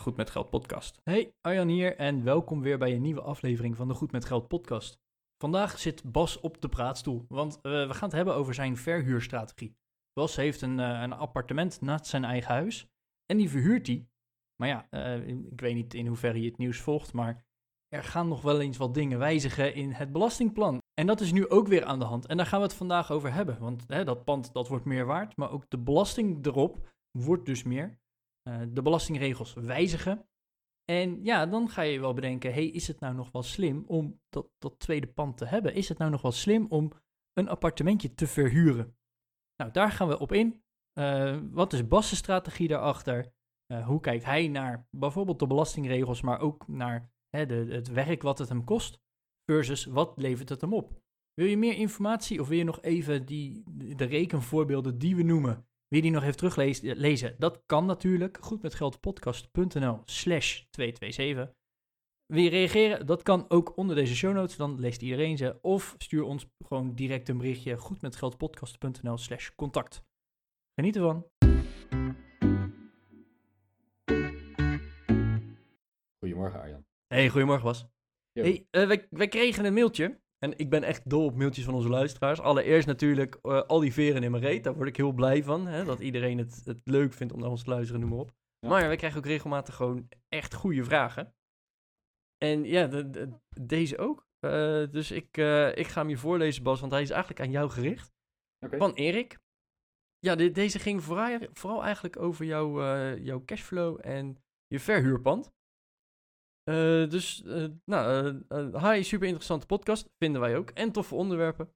Goed met Geld podcast. Hey, Arjan hier en welkom weer bij een nieuwe aflevering van de Goed met Geld podcast. Vandaag zit Bas op de praatstoel, want eh, we gaan het hebben over zijn verhuurstrategie. Bas heeft een, eh, een appartement naast zijn eigen huis en die verhuurt hij. Maar ja, eh, ik weet niet in hoeverre je het nieuws volgt, maar er gaan nog wel eens wat dingen wijzigen in het belastingplan. En dat is nu ook weer aan de hand. En daar gaan we het vandaag over hebben. Want hè, dat pand dat wordt meer waard, maar ook de belasting erop wordt dus meer. Uh, de belastingregels wijzigen. En ja, dan ga je wel bedenken, hey, is het nou nog wel slim om dat, dat tweede pand te hebben? Is het nou nog wel slim om een appartementje te verhuren? Nou, daar gaan we op in. Uh, wat is Bas' strategie daarachter? Uh, hoe kijkt hij naar bijvoorbeeld de belastingregels, maar ook naar hè, de, het werk wat het hem kost? Versus wat levert het hem op? Wil je meer informatie of wil je nog even die, de rekenvoorbeelden die we noemen, wie die nog heeft teruglezen? Dat kan natuurlijk. Goedmetgeldpodcast.nl slash 227. Wil je reageren? Dat kan ook onder deze show notes. Dan leest iedereen ze. Of stuur ons gewoon direct een berichtje. Goedmetgeldpodcast.nl slash contact. Geniet ervan. Goedemorgen Arjan. Hey, goedemorgen Bas. Yo. Hey, uh, wij, wij kregen een mailtje. En ik ben echt dol op mailtjes van onze luisteraars. Allereerst natuurlijk uh, al die veren in mijn reet. Daar word ik heel blij van. Hè, dat iedereen het, het leuk vindt om naar ons te luisteren, noem maar op. Ja. Maar wij krijgen ook regelmatig gewoon echt goede vragen. En ja, de, de- deze ook. Uh, dus ik, uh, ik ga hem je voorlezen, Bas, want hij is eigenlijk aan jou gericht. Van Erik. Ja, de- deze ging vooral, vooral eigenlijk over jouw, jouw cashflow en je verhuurpand. Uh, dus, uh, nou, uh, hi, super interessante podcast, vinden wij ook. En toffe onderwerpen.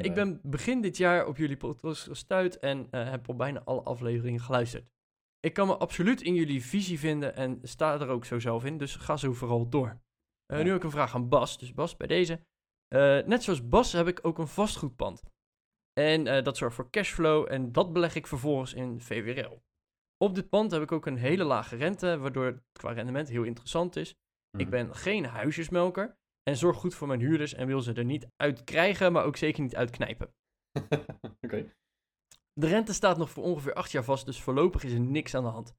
Ik ben begin dit jaar op jullie podcast gestuurd en heb op bijna alle afleveringen geluisterd. Ik kan me absoluut in jullie visie vinden en sta er ook zo zelf in, dus ga zo vooral door. Nu heb ik een vraag aan Bas, dus Bas, bij deze. Net zoals Bas heb ik ook een vastgoedpand. En uh, dat zorgt voor cashflow en dat beleg ik vervolgens in VWRL. Op dit pand heb ik ook een hele lage rente, waardoor het qua rendement heel interessant is. Mhm. Ik ben geen huisjesmelker en zorg goed voor mijn huurders en wil ze er niet uit krijgen, maar ook zeker niet uitknijpen. Oké. De rente staat nog voor ongeveer acht jaar vast, dus voorlopig is er niks aan de hand.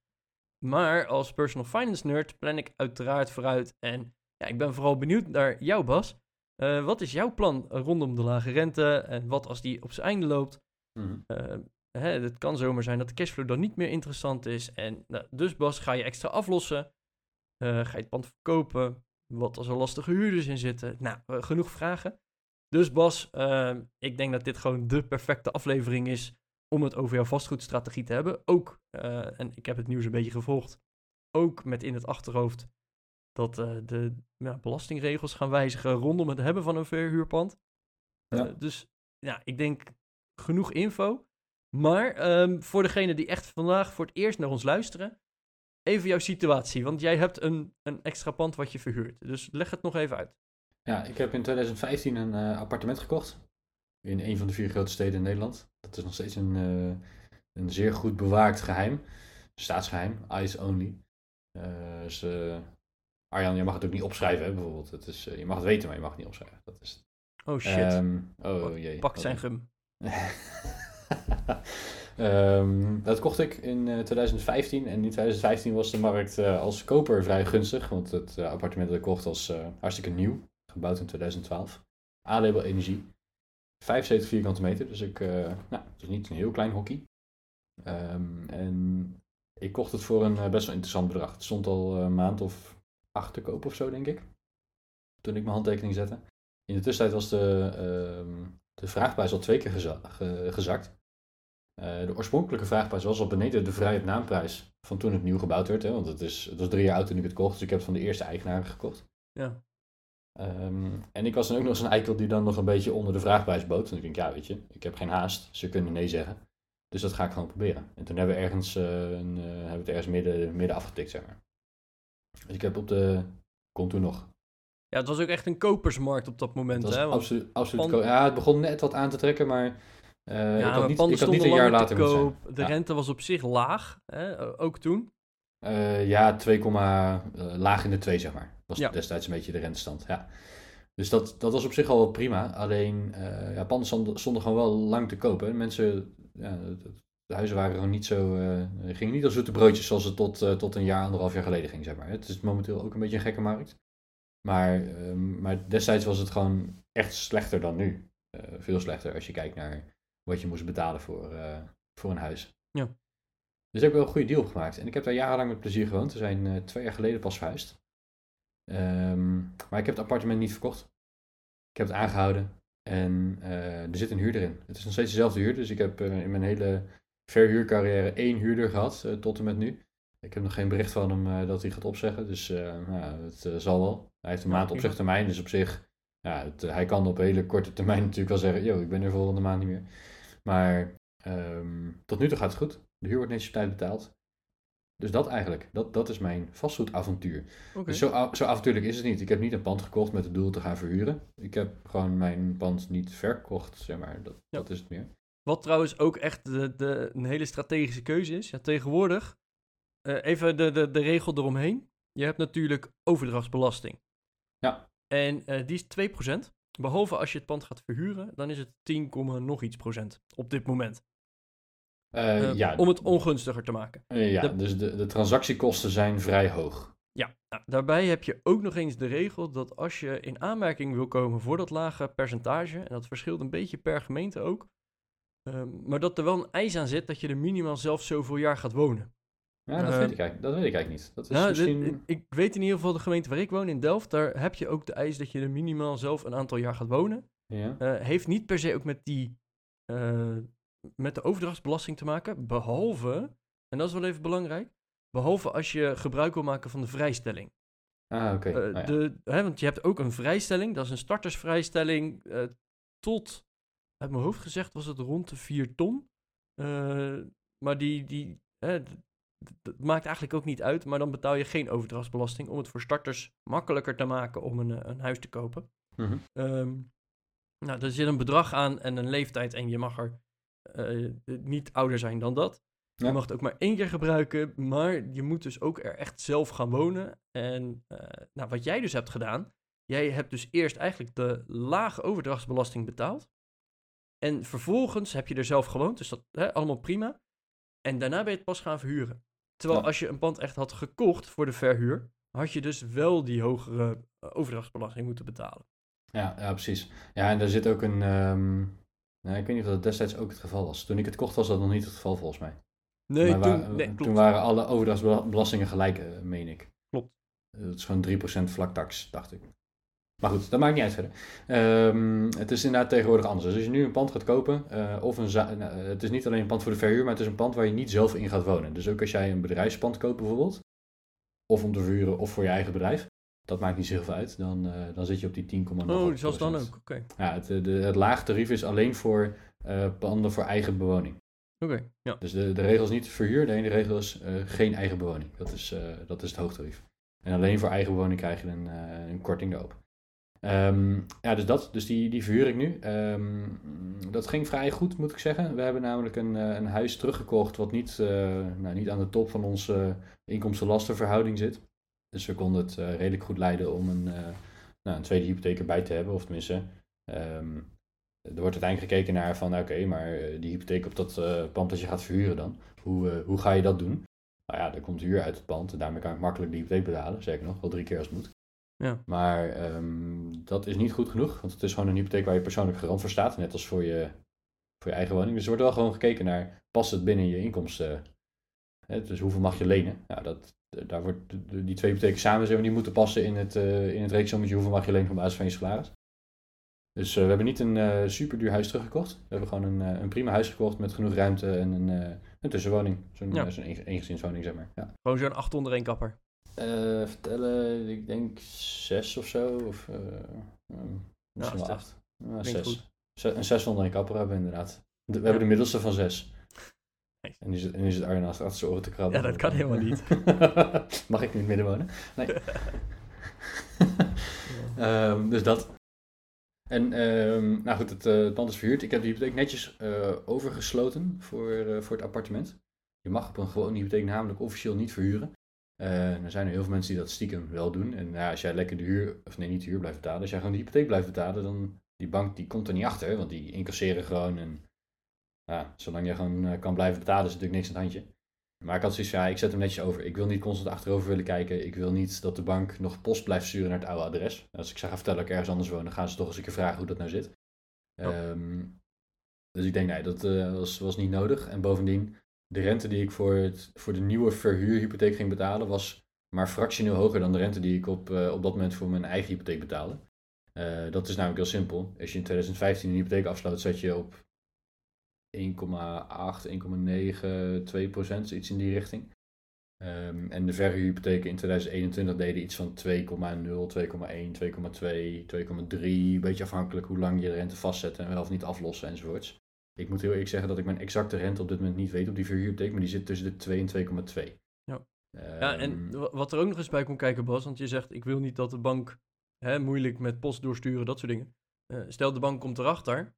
Maar als personal finance nerd plan ik uiteraard vooruit en ja, ik ben vooral benieuwd naar jou Bas. Uh, wat is jouw plan rondom de lage rente en wat als die op zijn einde loopt? Uh, hè, het kan zomaar zijn dat de cashflow dan niet meer interessant is. En nou, dus Bas, ga je extra aflossen? Uh, ga je het pand verkopen? Wat als er lastige huurders in zitten? Nou, uh, genoeg vragen. Dus Bas, uh, ik denk dat dit gewoon de perfecte aflevering is om het over jouw vastgoedstrategie te hebben. Ook, uh, en ik heb het nieuws een beetje gevolgd, ook met in het achterhoofd dat de ja, belastingregels gaan wijzigen rondom het hebben van een verhuurpand. Ja. Dus ja, ik denk genoeg info. Maar um, voor degene die echt vandaag voor het eerst naar ons luisteren, even jouw situatie. Want jij hebt een, een extra pand wat je verhuurt. Dus leg het nog even uit. Ja, ik heb in 2015 een uh, appartement gekocht. In een van de vier grote steden in Nederland. Dat is nog steeds een, uh, een zeer goed bewaakt geheim. Staatsgeheim, eyes only. Uh, dus Arjan, je mag het ook niet opschrijven, hè, bijvoorbeeld. Het is, je mag het weten, maar je mag het niet opschrijven. Dat is... Oh shit. Um, oh jee. Pakt zijn gum. um, dat kocht ik in uh, 2015 en in 2015 was de markt uh, als koper vrij gunstig, want het uh, appartement dat ik kocht was hartstikke nieuw, gebouwd in 2012. A-label energie, 75 vierkante meter, dus ik, nou, het is niet een heel klein hockey. Um, en ik kocht het voor een best wel interessant bedrag. Het stond al een maand of acht te koop of zo, denk ik, toen ik mijn handtekening zette. In de tussentijd was de, uh, de vraagprijs al twee keer geza ge gezakt. Uh, de oorspronkelijke vraagprijs was al beneden de vrije naamprijs van toen het nieuw gebouwd werd. Hè, want het, is, het was drie jaar oud toen ik het kocht, dus ik heb het van de eerste eigenaar gekocht. Ja. Um, en ik was dan ook nog zo'n eikel die dan nog een beetje onder de vraagprijs bood. En ik denk, ja weet je, ik heb geen haast, ze kunnen nee zeggen. Dus dat ga ik gewoon proberen. En toen hebben we ergens, uh, een, uh, hebben we het ergens midden, midden afgetikt, zeg maar. Dus ik heb op de, kon toen nog, Ja, het was ook echt een kopersmarkt op dat moment. Hè? want- absoluut, Ja, het begon net wat aan te trekken, maar eh, ik ja, had niet, panden ik had niet een jaar later te moeten zijn. De Ja. rente was op zich laag, hè? ook toen. Eh, ja, 2, eh, laag in de 2, zeg maar. Was Ja. destijds een beetje de rentestand. Ja. Dus dat, dat was op zich al wel prima. Alleen, ja, panden stonden, stonden gewoon wel lang te kopen. En mensen, de huizen waren gewoon niet zo, gingen niet als zoete broodjes zoals het tot, tot een jaar, anderhalf jaar geleden ging, zeg maar. Het is momenteel ook een beetje een gekke markt. Maar, ehm, maar destijds was het gewoon echt slechter dan nu. Veel slechter als je kijkt naar wat je moest betalen voor, eh, voor een huis. Ja. Dus ik heb wel een goede deal gemaakt. En ik heb daar jarenlang met plezier gewoond. We zijn eh, twee jaar geleden pas verhuisd. Ehm, maar ik heb het appartement niet verkocht. Ik heb het aangehouden. En eh, er zit een huurder in. Het is nog steeds dezelfde huurder. Dus ik heb in mijn hele verhuurcarrière één huurder gehad. eh, tot en met nu. Ik heb nog geen bericht van hem dat hij gaat opzeggen. Dus nou, het zal wel. Hij heeft een maand opzegtermijn. Dus op zich... Ja, het, hij kan op hele korte termijn natuurlijk wel zeggen... Yo, ik ben er volgende maand niet meer. Maar ehm, tot nu toe gaat het goed. De huur wordt netjes op tijd betaald. Dus dat eigenlijk. Dat, dat is mijn vastgoedavontuur. Dus zo, zo avontuurlijk is het niet. Ik heb niet een pand gekocht met het doel te gaan verhuren. Ik heb gewoon mijn pand niet verkocht, zeg maar. Dat, Ja. dat is het meer. Wat trouwens ook echt de, de, een hele strategische keuze is. Ja, tegenwoordig, eh, even de, de, de regel eromheen. Je hebt natuurlijk overdrachtsbelasting. Ja. En eh, die is 2%. Behalve als je het pand gaat verhuren, dan is het 10, komma nog iets procent op dit moment. Eh, Eh, ja, Om het ongunstiger te maken. eh, ja de- dus de, de transactiekosten zijn vrij hoog. Ja, nou, daarbij heb je ook nog eens de regel dat als je in aanmerking wil komen voor dat lage percentage, en dat verschilt een beetje per gemeente ook, ehm, maar dat er wel een eis aan zit dat je er minimaal zelf zoveel jaar gaat wonen. Ja, dat, Eh, weet ik eigenlijk, dat weet ik eigenlijk niet. Dat is Nou, dit- misschien... ik weet in ieder geval de gemeente waar ik woon, in Delft, daar heb je ook de eis dat je er minimaal zelf een aantal jaar gaat wonen. ja. Eh, heeft niet per se ook met die, eh, met de overdrachtsbelasting te maken, behalve, en dat is wel even belangrijk, behalve als je gebruik wil maken van de vrijstelling. Ah, oké. Eh, ja. de, hè, want je hebt ook een vrijstelling, dat is een startersvrijstelling tot, uit mijn hoofd gezegd was het rond de 4 ton. Maar die, die hè, dat maakt eigenlijk ook niet uit, maar dan betaal je geen overdrachtsbelasting om het voor starters makkelijker te maken om een, eh, een huis te kopen. Mhm. Ehm, nou, er zit een bedrag aan en een leeftijd en je mag er eh, niet ouder zijn dan dat. Ja. Je mag het ook maar één keer gebruiken, maar je moet dus ook er echt zelf gaan wonen. En eh, nou, wat jij dus hebt gedaan, jij hebt dus eerst eigenlijk de lage overdrachtsbelasting betaald. En vervolgens heb je er zelf gewoond, dus dat hè, allemaal prima. En daarna ben je het pas gaan verhuren. Terwijl Ja. als je een pand echt had gekocht voor de verhuur, had je dus wel die hogere eh, overdrachtsbelasting moeten betalen. Ja, ja, precies. Ja, en daar zit ook een... ehm, nou, ik weet niet of dat destijds ook het geval was. Toen ik het kocht was dat nog niet het geval volgens mij. Nee, Maar toen, nee toen klopt. waren alle overdrachtsbelastingen gelijk, eh, meen ik. Klopt. Eh, Dat is gewoon 3% vlaktax, dacht ik. Maar goed, dat maakt niet uit verder. Ehm, het is inderdaad tegenwoordig anders. Dus als je nu een pand gaat kopen, eh, of een za- nou, het is niet alleen een pand voor de verhuur, maar het is een pand waar je niet zelf in gaat wonen. Dus ook als jij een bedrijfspand koopt bijvoorbeeld, of om te verhuren of voor je eigen bedrijf, dat maakt niet zoveel uit. Dan, eh, dan zit je op die 10,9 Oh, zelfs dan ook. Oké. Ja, het, de, het laag tarief is alleen voor eh, panden voor eigen bewoning. Oké, ja. Dus de, de regel is niet verhuur, de ene regel is eh, geen eigen bewoning. Dat is, eh, dat is het hoogtarief. En alleen voor eigen bewoning krijg je een, eh, een korting daarop. Ehm, ja, dus dat. Dus die, die verhuur ik nu. Ehm, dat ging vrij goed, moet ik zeggen. We hebben namelijk een, eh, een huis teruggekocht wat niet, eh, nou, niet aan de top van onze inkomsten-lastenverhouding zit. Dus we konden het eh, redelijk goed leiden om een, nou, een tweede hypotheek erbij te hebben. Of tenminste, ehm, er wordt uiteindelijk gekeken naar van, oké, maar die hypotheek op dat pand dat je gaat verhuren dan, hoe, hoe ga je dat doen? Nou ja, er komt huur uit het pand en daarmee kan ik makkelijk die hypotheek betalen. Zeker nog, wel drie keer als het moet. Ja. Maar ehm, dat is niet goed genoeg, want het is gewoon een hypotheek waar je persoonlijk garant voor staat, net als voor je, voor je eigen woning. Dus er wordt wel gewoon gekeken naar, past het binnen je inkomsten? Hè, dus hoeveel mag je lenen? Nou, dat, daar wordt die twee hypotheken samen zeg die moeten passen in het, eh in het reeksommetje hoeveel mag je lenen op basis van je salaris. Dus eh, we hebben niet een eh super duur huis teruggekocht. We hebben gewoon een, een prima huis gekocht met genoeg ruimte en een, een tussenwoning. Zo'n Ja. een- eengezinswoning, zeg maar. Ja. Gewoon zo'n 8 onder één kapper. Eh, vertellen, ik denk zes of zo. Of, eh, misschien is wel acht. Zes. Een zes onder één kapper hebben we inderdaad. De- we hebben de middelste van zes. Nice. En nu zit, nu zit Arjen naast achter zijn oren te krabben. Ja, dat kan helemaal niet. Mag ik het midden wonen? Nee. Ehm, dus dat. En ehm, nou goed, het, het pand is verhuurd. Ik heb de hypotheek netjes overgesloten voor, voor het appartement. Je mag op een gewone hypotheek namelijk officieel niet verhuren. Eh, er zijn er heel veel mensen die dat stiekem wel doen. En ja, als jij lekker de huur, of nee, niet de huur blijft betalen. Als jij gewoon de hypotheek blijft betalen, dan die bank die komt er niet achter. Want die incasseren gewoon. En ja, zolang jij gewoon eh, kan blijven betalen, is er natuurlijk niks aan het handje. Maar ik had zoiets van, ja, ik zet hem netjes over. Ik wil niet constant achterover willen kijken. Ik wil niet dat de bank nog post blijft sturen naar het oude adres. Als ik zeg, ga vertellen dat ik ergens anders woon, dan gaan ze toch eens een keer vragen hoe dat nou zit. Ehm, dus ik denk, nee, dat eh, was, was niet nodig. En bovendien, de rente die ik voor, het, voor de nieuwe verhuurhypotheek ging betalen, was maar fractioneel hoger dan de rente die ik op, eh, op dat moment voor mijn eigen hypotheek betaalde. Eh, dat is namelijk heel simpel. Als je in 2015 een hypotheek afsloot, zat je op 1,8, 1,9, 2 procent, iets in die richting. Ehm, en de verhuurhypotheken in 2021 deden iets van 2,0, 2,1, 2,2, 2,3. Een beetje afhankelijk hoe lang je de rente vastzet en wel of niet aflossen enzovoorts. Ik moet heel eerlijk zeggen dat ik mijn exacte rente op dit moment niet weet op die verhuurhypotheek, maar die zit tussen de 2 en 2,2. Ja. Ja, en wa- wat er ook nog eens bij komt kijken, Bas, want je zegt, ik wil niet dat de bank hè, moeilijk met post doorsturen, dat soort dingen. Eh, stel, de bank komt erachter,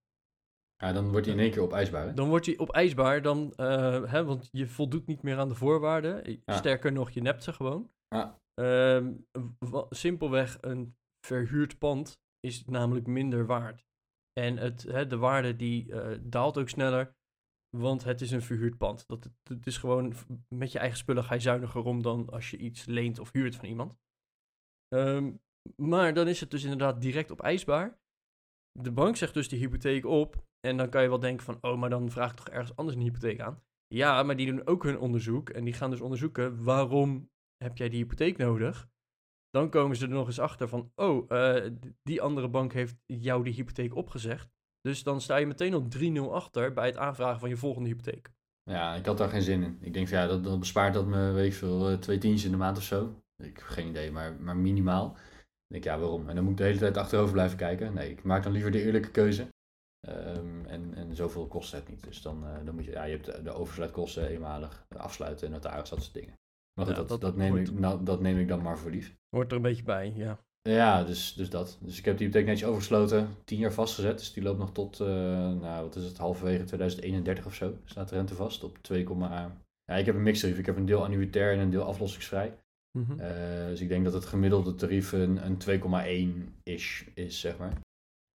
ja, dan wordt hij in één keer opeisbaar. Hè? dan wordt hij opeisbaar, dan, eh, hè, want je voldoet niet meer aan de voorwaarden. Ja. Sterker nog, je nept ze gewoon. Ja. Ehm, simpelweg, een verhuurd pand is namelijk minder waard. En het, hè, de waarde die eh, daalt ook sneller, want het is een verhuurd pand. Dat, het, is gewoon, met je eigen spullen ga je zuiniger om dan als je iets leent of huurt van iemand. Ehm, maar dan is het dus inderdaad direct opeisbaar. De bank zegt dus de hypotheek op. En dan kan je wel denken van, oh, maar dan vraag ik toch ergens anders een hypotheek aan. Ja, maar die doen ook hun onderzoek. En die gaan dus onderzoeken, waarom heb jij die hypotheek nodig? Dan komen ze er nog eens achter van, oh, eh, die andere bank heeft jou die hypotheek opgezegd. Dus dan sta je meteen op 3-0 achter bij het aanvragen van je volgende hypotheek. Ja, ik had daar geen zin in. Ik denk van ja, dat, dan bespaart dat me, weet veel, eh, twee tientjes in de maand of zo. Ik heb geen idee, maar, maar minimaal. Ik denk ja, waarom? En dan moet ik de hele tijd achterover blijven kijken. Nee, ik maak dan liever de eerlijke keuze. Ehm, en, en zoveel kost het niet. Dus dan, eh, dan moet je, ja, je hebt de, de oversluitkosten eenmalig, afsluiten, notaris, dat soort dingen. Maar goed, Ja, dat, dat dat, neem ik, nou, dat neem ik dan maar voor lief. Hoort er een beetje bij, ja. Ja, dus, dus dat. Dus ik heb die hypotheek netjes overgesloten, tien jaar vastgezet. Dus die loopt nog tot, eh, nou wat is het, halverwege 2031 of zo. Staat de rente vast op 2, ja, ik heb een mixtarief. Ik heb een deel annuitair en een deel aflossingsvrij. Mhm. Eh, dus ik denk dat het gemiddelde tarief een, een 2,1-ish is, zeg maar.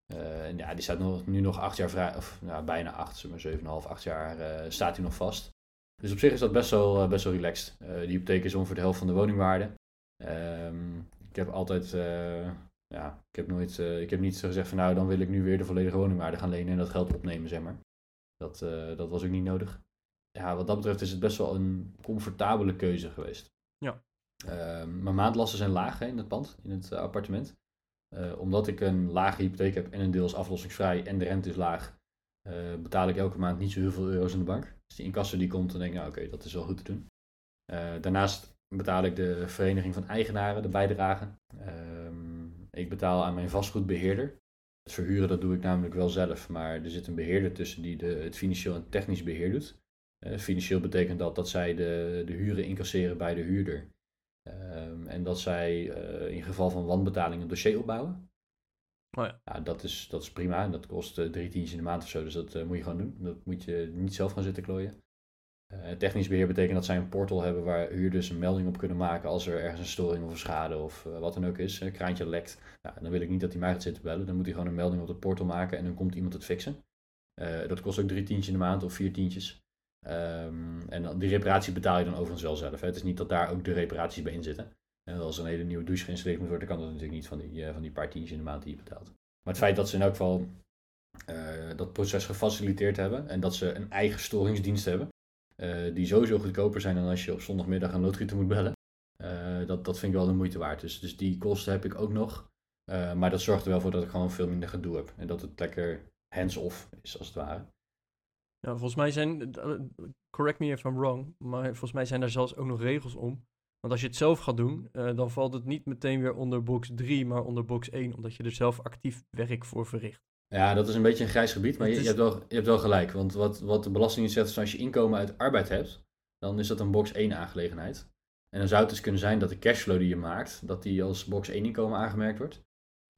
Eh, en ja, die staat nog, nu nog acht jaar vrij, of nou, bijna acht, zeg maar 7,5, acht jaar staat hij nog vast. Dus op zich is dat best wel, eh, best wel relaxed. Eh die hypotheek is ongeveer de helft van de woningwaarde. Ehm, ik heb altijd, eh, ja, ik heb nooit, ik heb niet zo gezegd van nou, dan wil ik nu weer de volledige woningwaarde gaan lenen en dat geld opnemen, zeg maar. Dat, dat was ook niet nodig. Ja, wat dat betreft is het best wel een comfortabele keuze geweest. Ja. Ehm, mijn maandlasten zijn laag hè, in het pand, in het appartement. Omdat ik een lage hypotheek heb en een deel is aflossingsvrij en de rente is laag, eh, betaal ik elke maand niet zo heel veel euro's in de bank. Dus die incasso die komt, dan denk ik, nou oké, dat is wel goed te doen. Eh, daarnaast betaal ik de vereniging van eigenaren, de bijdrage. Ehm, ik betaal aan mijn vastgoedbeheerder. Het verhuren dat doe ik namelijk wel zelf, maar er zit een beheerder tussen die de, het financieel en technisch beheer doet. Eh, financieel betekent dat dat zij de, de huren incasseren bij de huurder. Ehm, en dat zij in geval van wanbetaling een dossier opbouwen. Oh ja. Ja, dat is, dat is prima. Dat kost eh, drie tientjes in de maand of zo. Dus dat eh, moet je gewoon doen. Dat moet je niet zelf gaan zitten klooien. Eh, technisch beheer betekent dat zij een portal hebben waar huurders een melding op kunnen maken als er ergens een storing of een schade of wat dan ook is. Een kraantje lekt. Dan wil ik niet dat hij mij gaat zitten bellen. Dan moet hij gewoon een melding op het portal maken en dan komt iemand het fixen. Dat kost ook drie tientjes in de maand of vier tientjes. Ehm, en die reparatie betaal je dan overigens wel zelf. Hè. Het is niet dat daar ook de reparaties bij in zitten. En als er een hele nieuwe douche geïnstalleerd moet worden, kan dat natuurlijk niet van die, eh, van die paar tientjes in de maand die je betaalt. Maar het feit dat ze in elk geval eh, dat proces gefaciliteerd hebben en dat ze een eigen storingsdienst hebben, eh, die sowieso goedkoper zijn dan als je op zondagmiddag een loodgieter moet bellen, dat, dat vind ik wel de moeite waard. Dus, dus die kosten heb ik ook nog. Maar dat zorgt er wel voor dat ik gewoon veel minder gedoe heb. En dat het lekker hands-off is, als het ware. Ja, volgens mij zijn, correct me if I'm wrong, maar volgens mij zijn daar zelfs ook nog regels om. Want als je het zelf gaat doen, eh, dan valt het niet meteen weer onder box 3, maar onder box 1, omdat je er zelf actief werk voor verricht. Ja, dat is een beetje een grijs gebied, maar je, je, hebt, wel, je hebt wel gelijk. Want wat, wat de belasting zegt, is als je inkomen uit arbeid hebt, dan is dat een box 1 aangelegenheid. En dan zou het dus kunnen zijn dat de cashflow die je maakt, dat die als box 1 inkomen aangemerkt wordt.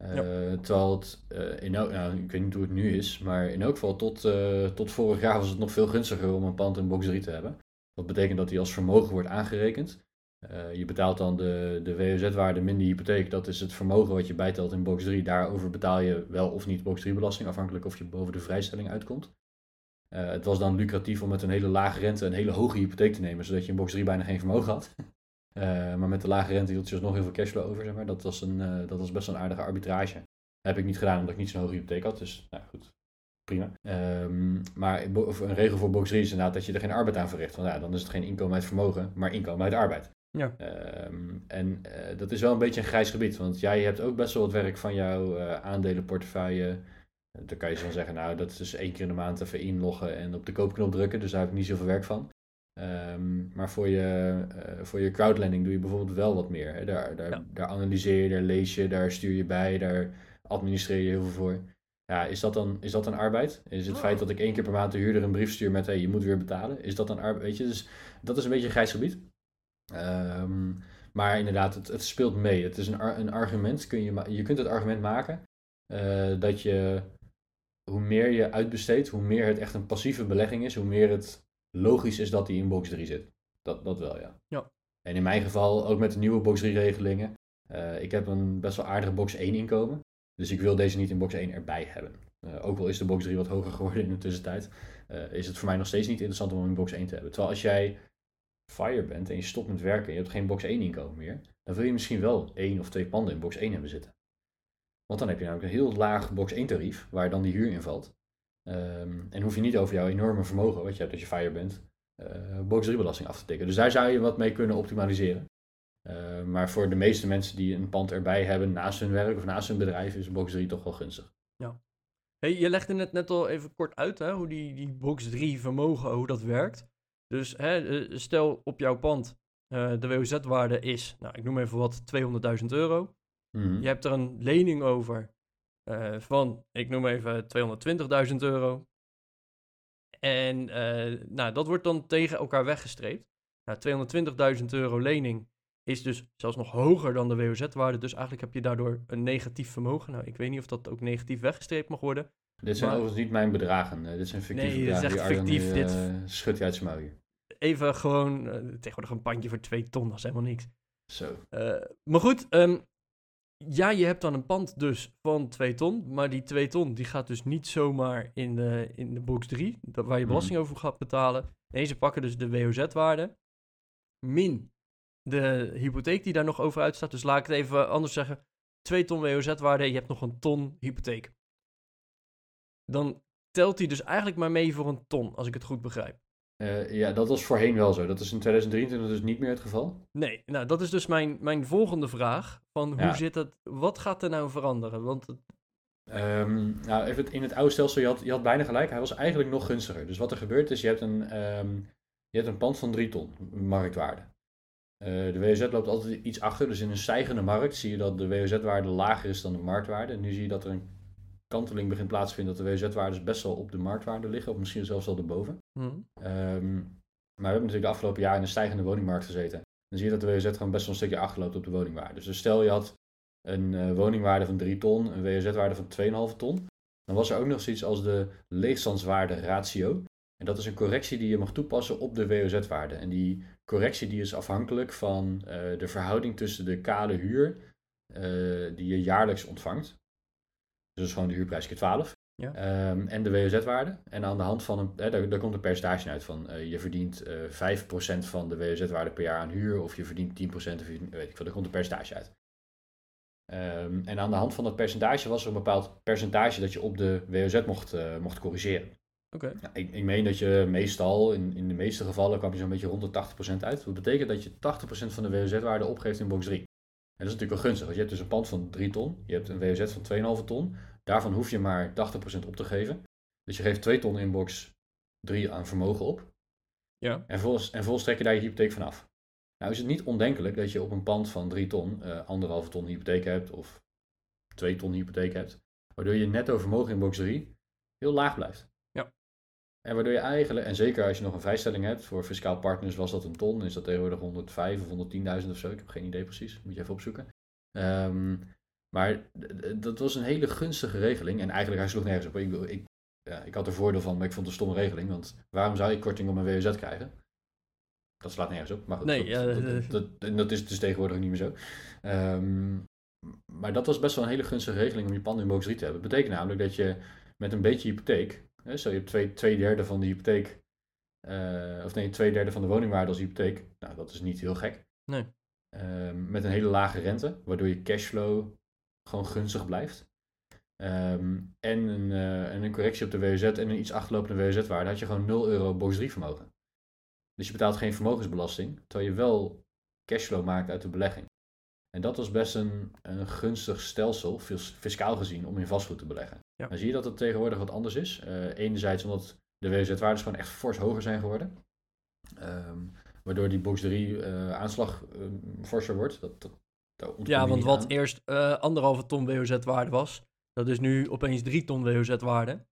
Uh, Ja. Terwijl het, eh, in nou, ik weet niet hoe het nu is, maar in elk geval tot, eh, tot vorig jaar was het nog veel gunstiger om een pand in box 3 te hebben. Dat betekent dat die als vermogen wordt aangerekend. Eh, je betaalt dan de, de WOZ-waarde min de hypotheek. Dat is het vermogen wat je bijtelt in box 3. Daarover betaal je wel of niet box 3 belasting, afhankelijk of je boven de vrijstelling uitkomt. Eh, het was dan lucratief om met een hele lage rente een hele hoge hypotheek te nemen, zodat je in box 3 bijna geen vermogen had. Eh, maar met de lage rente hield je dus nog heel veel cashflow over, zeg maar. Dat was, een, dat was best een aardige arbitrage. Heb ik niet gedaan omdat ik niet zo'n hoge hypotheek had, dus nou goed, prima. Ehm, maar een regel voor box 3 is inderdaad dat je er geen arbeid aan verricht. Want ja, dan is het geen inkomen uit vermogen, maar inkomen uit arbeid. Ja. Ehm, en eh, dat is wel een beetje een grijs gebied, want jij hebt ook best wel wat werk van jouw eh, aandelenportefeuille. Eh, Dan kan je dan zeggen, nou, dat is dus één keer in de maand even inloggen en op de koopknop drukken, dus daar heb ik niet zoveel werk van. Ehm, maar voor je, eh, voor je crowdlending doe je bijvoorbeeld wel wat meer. Hè? Daar, daar, Ja. daar analyseer je, daar lees je, daar stuur je bij, daar administreer je heel veel voor. Ja, is dat dan, is dat een arbeid? Is het feit dat ik één keer per maand de huurder een brief stuur met hey, je moet weer betalen? Is dat een arbeid? Weet je, dus dat is een beetje een grijs gebied. Ehm, maar inderdaad, het, het speelt mee. Het is een, ar- een argument. Kun je, je kunt het argument maken eh, dat je hoe meer je uitbesteedt, hoe meer het echt een passieve belegging is, hoe meer het logisch is dat die in box 3 zit. Dat, dat wel, ja. Ja. En in mijn geval, ook met de nieuwe box 3 regelingen, eh, ik heb een best wel aardige box 1 inkomen. Dus ik wil deze niet in box 1 erbij hebben. Eh, ook al is de box 3 wat hoger geworden in de tussentijd, is het voor mij nog steeds niet interessant om hem in box 1 te hebben. Terwijl als jij fire bent en je stopt met werken en je hebt geen box 1 inkomen meer, dan wil je misschien wel één of twee panden in box 1 hebben zitten. Want dan heb je namelijk een heel laag box 1 tarief, waar dan die huur in valt. Ehm, en hoef je niet over jouw enorme vermogen, wat je hebt als je fire bent, eh, box 3 belasting af te tikken. Dus daar zou je wat mee kunnen optimaliseren. Eh, maar voor de meeste mensen die een pand erbij hebben naast hun werk of naast hun bedrijf, is box 3 toch wel gunstig. Hey, je legde het net al even kort uit, hè, hoe die, die box 3 vermogen, hoe dat werkt. Dus hè, eh, stel op jouw pand, eh, de WOZ-waarde is, nou, ik noem even wat, 200.000 euro. Mhm. Je hebt er een lening over eh, van, ik noem even 220.000 euro. En nou, dat wordt dan tegen elkaar weggestreept. Nou, 220.000 euro lening is dus zelfs nog hoger dan de WOZ-waarde. Dus eigenlijk heb je daardoor een negatief vermogen. Nou, ik weet niet of dat ook negatief weggestreept mag worden. Dit zijn Maar- overigens niet mijn bedragen. eh, dit zijn fictieve Nee, dit is bedragen. echt fictief, nu, dit- eh, schudt hij uit zijn. Even gewoon, eh, tegenwoordig een pandje voor 2 ton, dat is helemaal niks. Zo. Maar goed, ehm, ja, je hebt dan een pand dus van 2 ton. Maar die 2 ton die gaat dus niet zomaar in de, in de box 3, dat, waar je Mhm. belasting over gaat betalen. Nee, ze pakken dus de WOZ-waarde min de hypotheek die daar nog over uitstaat. Dus laat ik het even anders zeggen. 2 ton WOZ-waarde, je hebt nog een ton hypotheek. Dan telt hij dus eigenlijk maar mee voor een ton, als ik het goed begrijp. Eh, ja, dat was voorheen wel zo. Dat is in 2023 dus niet meer het geval. Nee, nou dat is dus mijn, mijn volgende vraag. Van hoe Ja. zit het, wat gaat er nou veranderen? Want het, Ehm, nou, even in het oude stelsel, je had, je had bijna gelijk. Hij was eigenlijk nog gunstiger. Dus wat er gebeurt is, je hebt een, ehm, je hebt een pand van 3 ton marktwaarde. Eh, de WOZ loopt altijd iets achter. Dus in een stijgende markt zie je dat de WOZ-waarde lager is dan de marktwaarde. En nu zie je dat er een kanteling begint plaats te vinden dat de WOZ-waardes best wel op de marktwaarde liggen. Of misschien zelfs wel erboven. hm, Ehm, maar we hebben natuurlijk de afgelopen jaar in een stijgende woningmarkt gezeten. Dan zie je dat de WOZ gewoon best wel een stukje achterloopt op de woningwaarde. Dus stel je had een eh, woningwaarde van 3 ton, een WOZ-waarde van 2,5 ton. Dan was er ook nog zoiets als de leegstandswaarde ratio. En dat is een correctie die je mag toepassen op de WOZ-waarde. En die correctie die is afhankelijk van eh, de verhouding tussen de kale huur eh, die je jaarlijks ontvangt. Dus gewoon de huurprijs keer 12. Ja. Ehm, en de WOZ-waarde. En aan de hand van een, hè, daar, daar komt een percentage uit van eh, je verdient eh 5% van de WOZ-waarde per jaar aan huur, of je verdient 10% of je, weet ik veel, daar komt een percentage uit. Ehm, en aan de hand van dat percentage was er een bepaald percentage dat je op de WOZ mocht, eh, mocht corrigeren. Oké. Ik, ik meen dat je meestal, in, in de meeste gevallen, kwam je zo'n beetje rond de 80% uit. Dat betekent dat je 80% van de WOZ-waarde opgeeft in box 3. En dat is natuurlijk wel gunstig, want je hebt dus een pand van 3 ton, je hebt een WOZ van 2,5 ton. Daarvan hoef je maar 80% op te geven. Dus je geeft 2 ton in box 3 aan vermogen op. Ja. En vervolgens, en vervolgens trek je daar je hypotheek van af. Nou is het niet ondenkelijk dat je op een pand van 3 ton eh anderhalve ton hypotheek hebt of 2 ton hypotheek hebt. Waardoor je netto vermogen in box 3 heel laag blijft. En waardoor je eigenlijk, en zeker als je nog een vrijstelling hebt, voor fiscaal partners was dat een ton, is dat tegenwoordig 105 of 110.000 of zo. Ik heb geen idee precies, moet je even opzoeken. Ehm, Maar dat was een hele gunstige regeling. En eigenlijk, hij sloeg nergens op. Ik, ik, ja, ik had er voordeel van, maar ik vond het een stomme regeling. Want waarom zou je korting op mijn WOZ krijgen? Dat slaat nergens op. Maar goed, Nee, dat, ja, dat, eh, dat, is dus tegenwoordig niet meer zo. Ehm, maar dat was best wel een hele gunstige regeling om je pand in box 3 te hebben. Dat betekent namelijk dat je met een beetje hypotheek, stel je hebt twee, twee derde van de hypotheek, eh, of nee, twee derde van de woningwaarde als hypotheek. Nou, dat is niet heel gek. Nee. Ehm, met een hele lage rente, waardoor je cashflow gewoon gunstig blijft. Ehm, en, een, eh, en een correctie op de WOZ en een iets achterlopende WOZ-waarde had je gewoon 0 euro box 3 vermogen. Dus je betaalt geen vermogensbelasting, terwijl je wel cashflow maakt uit de belegging. En dat was best een, een gunstig stelsel, fis- fiscaal gezien, om in vastgoed te beleggen. Ja. Dan zie je dat het tegenwoordig wat anders is. Eh, enerzijds omdat de WOZ-waardes gewoon echt fors hoger zijn geworden. Ehm, waardoor die box 3 eh, aanslag ehm, forser wordt. Dat, Ja, want wat aan. eerst eh, anderhalve ton WOZ-waarde was, dat is nu opeens 3 ton WOZ-waarde.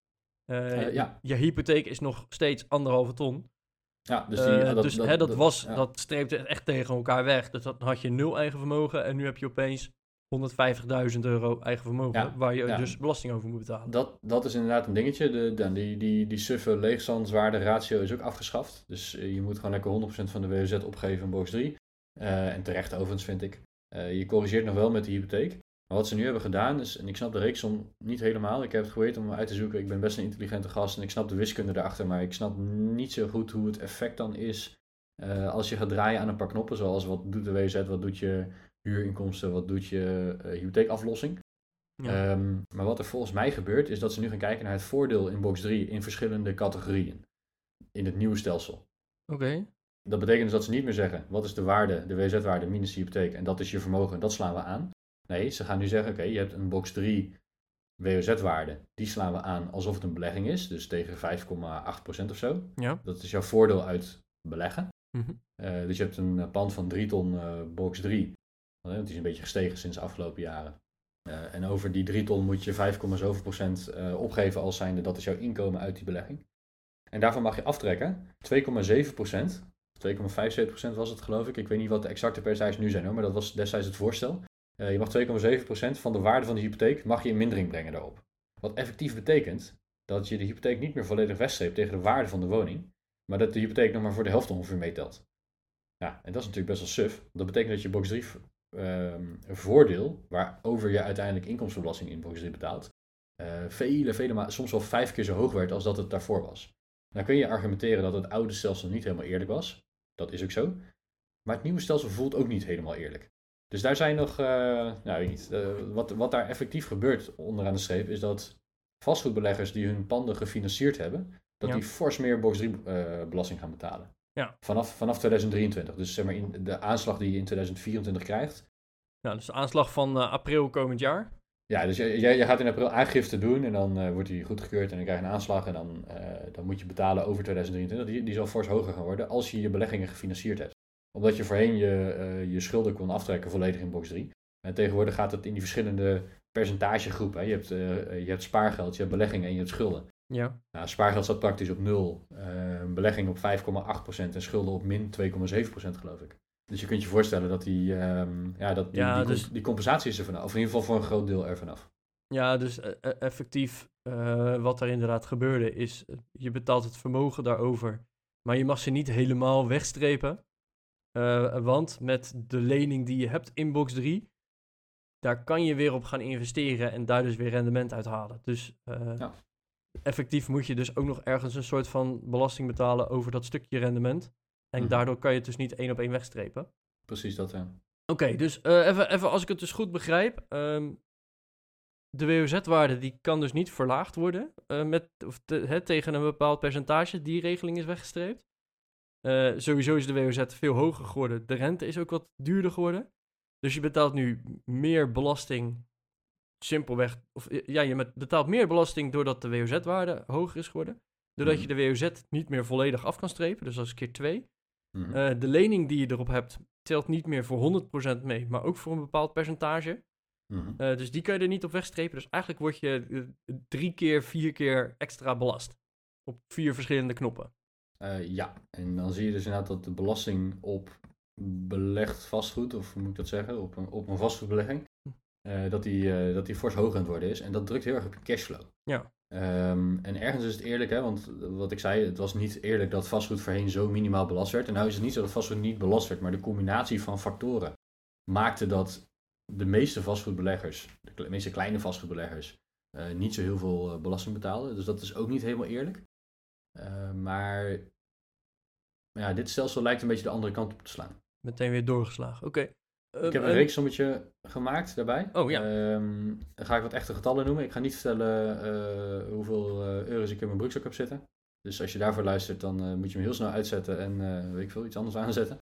Ja. Je hypotheek is nog steeds anderhalve ton. Ja, dus, die, ja, dus hè, dat, was, ja. dat streepte echt tegen elkaar weg. Dus dan had je nul eigen vermogen en nu heb je opeens 150.000 euro eigen vermogen, Ja, waar je ja. dus belasting over moet betalen. Dat, dat is inderdaad een dingetje. De, de, die, die, die suffe leegstandswaarde ratio is ook afgeschaft. Dus eh, je moet gewoon lekker 100% van de WOZ opgeven in box 3. Eh, en terecht overigens vind ik. Eh, je corrigeert nog wel met de hypotheek. Maar wat ze nu hebben gedaan is, en ik snap de reeksom niet helemaal. Ik heb het geprobeerd om uit te zoeken. Ik ben best een intelligente gast en ik snap de wiskunde erachter. Maar ik snap niet zo goed hoe het effect dan is eh, als je gaat draaien aan een paar knoppen. Zoals wat doet de WOZ, wat doet je huurinkomsten, wat doet je eh, hypotheekaflossing. Ja. Ehm, maar wat er volgens mij gebeurt, is dat ze nu gaan kijken naar het voordeel in box 3 in verschillende categorieën. In het nieuwe stelsel. Oké, Dat betekent dus dat ze niet meer zeggen, wat is de waarde, de WZ-waarde minus de hypotheek, en dat is je vermogen, dat slaan we aan. Nee, ze gaan nu zeggen, oké, je hebt een box 3 WOZ-waarde, die slaan we aan alsof het een belegging is, dus tegen 5,8% of zo. ja. Dat is jouw voordeel uit beleggen. Mhm. Eh, dus je hebt een eh, pand van 3 ton eh, box 3. Eh, Het is een beetje gestegen sinds de afgelopen jaren. En over die 3 ton moet je 5,7% procent eh, opgeven als zijnde dat is jouw inkomen uit die belegging. En daarvan mag je aftrekken 2,7%. 2,75% was het geloof ik. Ik weet niet wat de exacte percentages nu zijn hoor, maar dat was destijds het voorstel. Eh, je mag 2,7% van de waarde van de hypotheek mag je in mindering brengen daarop. Wat effectief betekent dat je de hypotheek niet meer volledig wegstreept tegen de waarde van de woning, maar dat de hypotheek nog maar voor de helft ongeveer meetelt. Ja, en dat is natuurlijk best wel suf. Dat betekent dat je box 3 ehm, een voordeel, waarover je uiteindelijk inkomstenbelasting in box 3 betaalt, eh, vele, vele ma- soms wel vijf keer zo hoog werd als dat het daarvoor was. Nou kun je argumenteren dat het oude stelsel niet helemaal eerlijk was. Dat is ook zo. Maar het nieuwe stelsel voelt ook niet helemaal eerlijk. Dus daar zijn nog, nou weet niet, eh, wat, wat daar effectief gebeurt onderaan de streep, is dat vastgoedbeleggers die hun panden gefinancierd hebben, dat Ja. die fors meer box 3 eh, belasting gaan betalen. Ja. Vanaf, vanaf 2023. Dus zeg maar in de aanslag die je in 2024 krijgt. Ja, dus de aanslag van april komend jaar. Ja, dus jij, jij jij gaat in april aangifte doen en dan wordt die goedgekeurd en dan krijg je een aanslag en dan, dan moet je betalen over 2023. Die, die zal fors hoger gaan worden als je je beleggingen gefinancierd hebt. Omdat je voorheen je, eh, je schulden kon aftrekken volledig in box 3. En tegenwoordig gaat het in die verschillende percentagegroepen. Je, hebt, eh, je hebt spaargeld, je hebt beleggingen en je hebt schulden. Ja. Nou, spaargeld staat praktisch op 0, een belegging op 5,8% en schulden op min 2,7% geloof ik. Dus je kunt je voorstellen dat die, ehm, ja, dat die, Ja, die, dus- die compensatie is er vanaf. Of in ieder geval voor een groot deel er vanaf. Ja, dus eh, eh, effectief eh, wat er inderdaad gebeurde is, eh, je betaalt het vermogen daarover, maar je mag ze niet helemaal wegstrepen. Eh, want met de lening die je hebt in box 3, daar kan je weer op gaan investeren en daar dus weer rendement uithalen. Dus eh, Ja. effectief moet je dus ook nog ergens een soort van belasting betalen over dat stukje rendement. En Mhm. daardoor kan je het dus niet één op één wegstrepen. Precies dat, ja. Oké, dus eh, even, even als ik het dus goed begrijp. ehm, de WOZ-waarde die kan dus niet verlaagd worden met, of te- hè, tegen een bepaald percentage. Die regeling is weggestreept. Eh, sowieso is de WOZ veel hoger geworden. De rente is ook wat duurder geworden. Dus je betaalt nu meer belasting. Simpelweg. Of ja, je betaalt meer belasting doordat de WOZ-waarde hoger is geworden. Doordat je de WOZ niet meer volledig af kan strepen. Dus dat is keer 2. Mhm. Eh, de lening die je erop hebt, telt niet meer voor 100% mee, maar ook voor een bepaald percentage. Mhm. Eh, dus die kan je er niet op wegstrepen. Dus eigenlijk word je drie keer, vier keer extra belast. Op vier verschillende knoppen. Eh, ja, en dan zie je dus inderdaad dat de belasting op belegd vastgoed, of hoe moet ik dat zeggen, op een, op een vastgoedbelegging, eh, dat, die, eh, dat die fors hoger aan het worden is. En dat drukt heel erg op je cashflow. Ja. Ehm, en ergens is het eerlijk, hè, want wat ik zei, het was niet eerlijk dat vastgoed voorheen zo minimaal belast werd. En nu is het niet zo dat vastgoed niet belast werd, maar de combinatie van factoren maakte dat de meeste vastgoedbeleggers, de meeste kleine vastgoedbeleggers, niet zo heel veel belasting betaalden. Dus dat is ook niet helemaal eerlijk. Eh, maar ja, dit stelsel lijkt een beetje de andere kant op te slaan. Meteen weer doorgeslagen. Oké. Ik heb een reeksommetje gemaakt daarbij. Oh, ja. Ehm, dan ga ik wat echte getallen noemen. Ik ga niet vertellen eh, hoeveel eh, euro's ik in mijn broekzak heb zitten. Dus als je daarvoor luistert, dan moet je hem heel snel uitzetten en weet ik veel, iets anders aanzetten.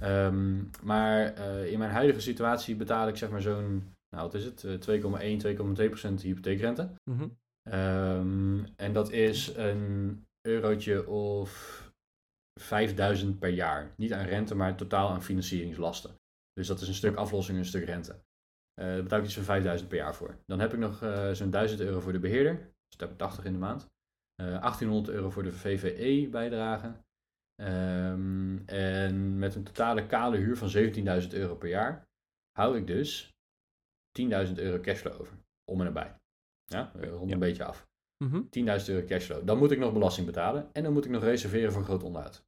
Ehm, maar in mijn huidige situatie betaal ik zeg maar zo'n, nou wat is het, Eh, 2,1, 2,2% hypotheekrente. Mhm. Ehm, en dat is een eurotje of 5000 per jaar. Niet aan rente, maar totaal aan financieringslasten. Dus dat is een stuk aflossing en een stuk rente. Eh daar betaal ik iets van 5000 per jaar voor. Dan heb ik nog eh, zo'n 1000 euro voor de beheerder. Dus dat heb ik 80 in de maand. Eh 1800 euro voor de VVE bijdrage. Ehm, en met een totale kale huur van 17.000 euro per jaar hou ik dus 10.000 euro cashflow over. Om en nabij. Ja, rond Ja. een beetje af. Mhm. 10.000 euro cashflow. Dan moet ik nog belasting betalen. En dan moet ik nog reserveren voor groot onderhoud.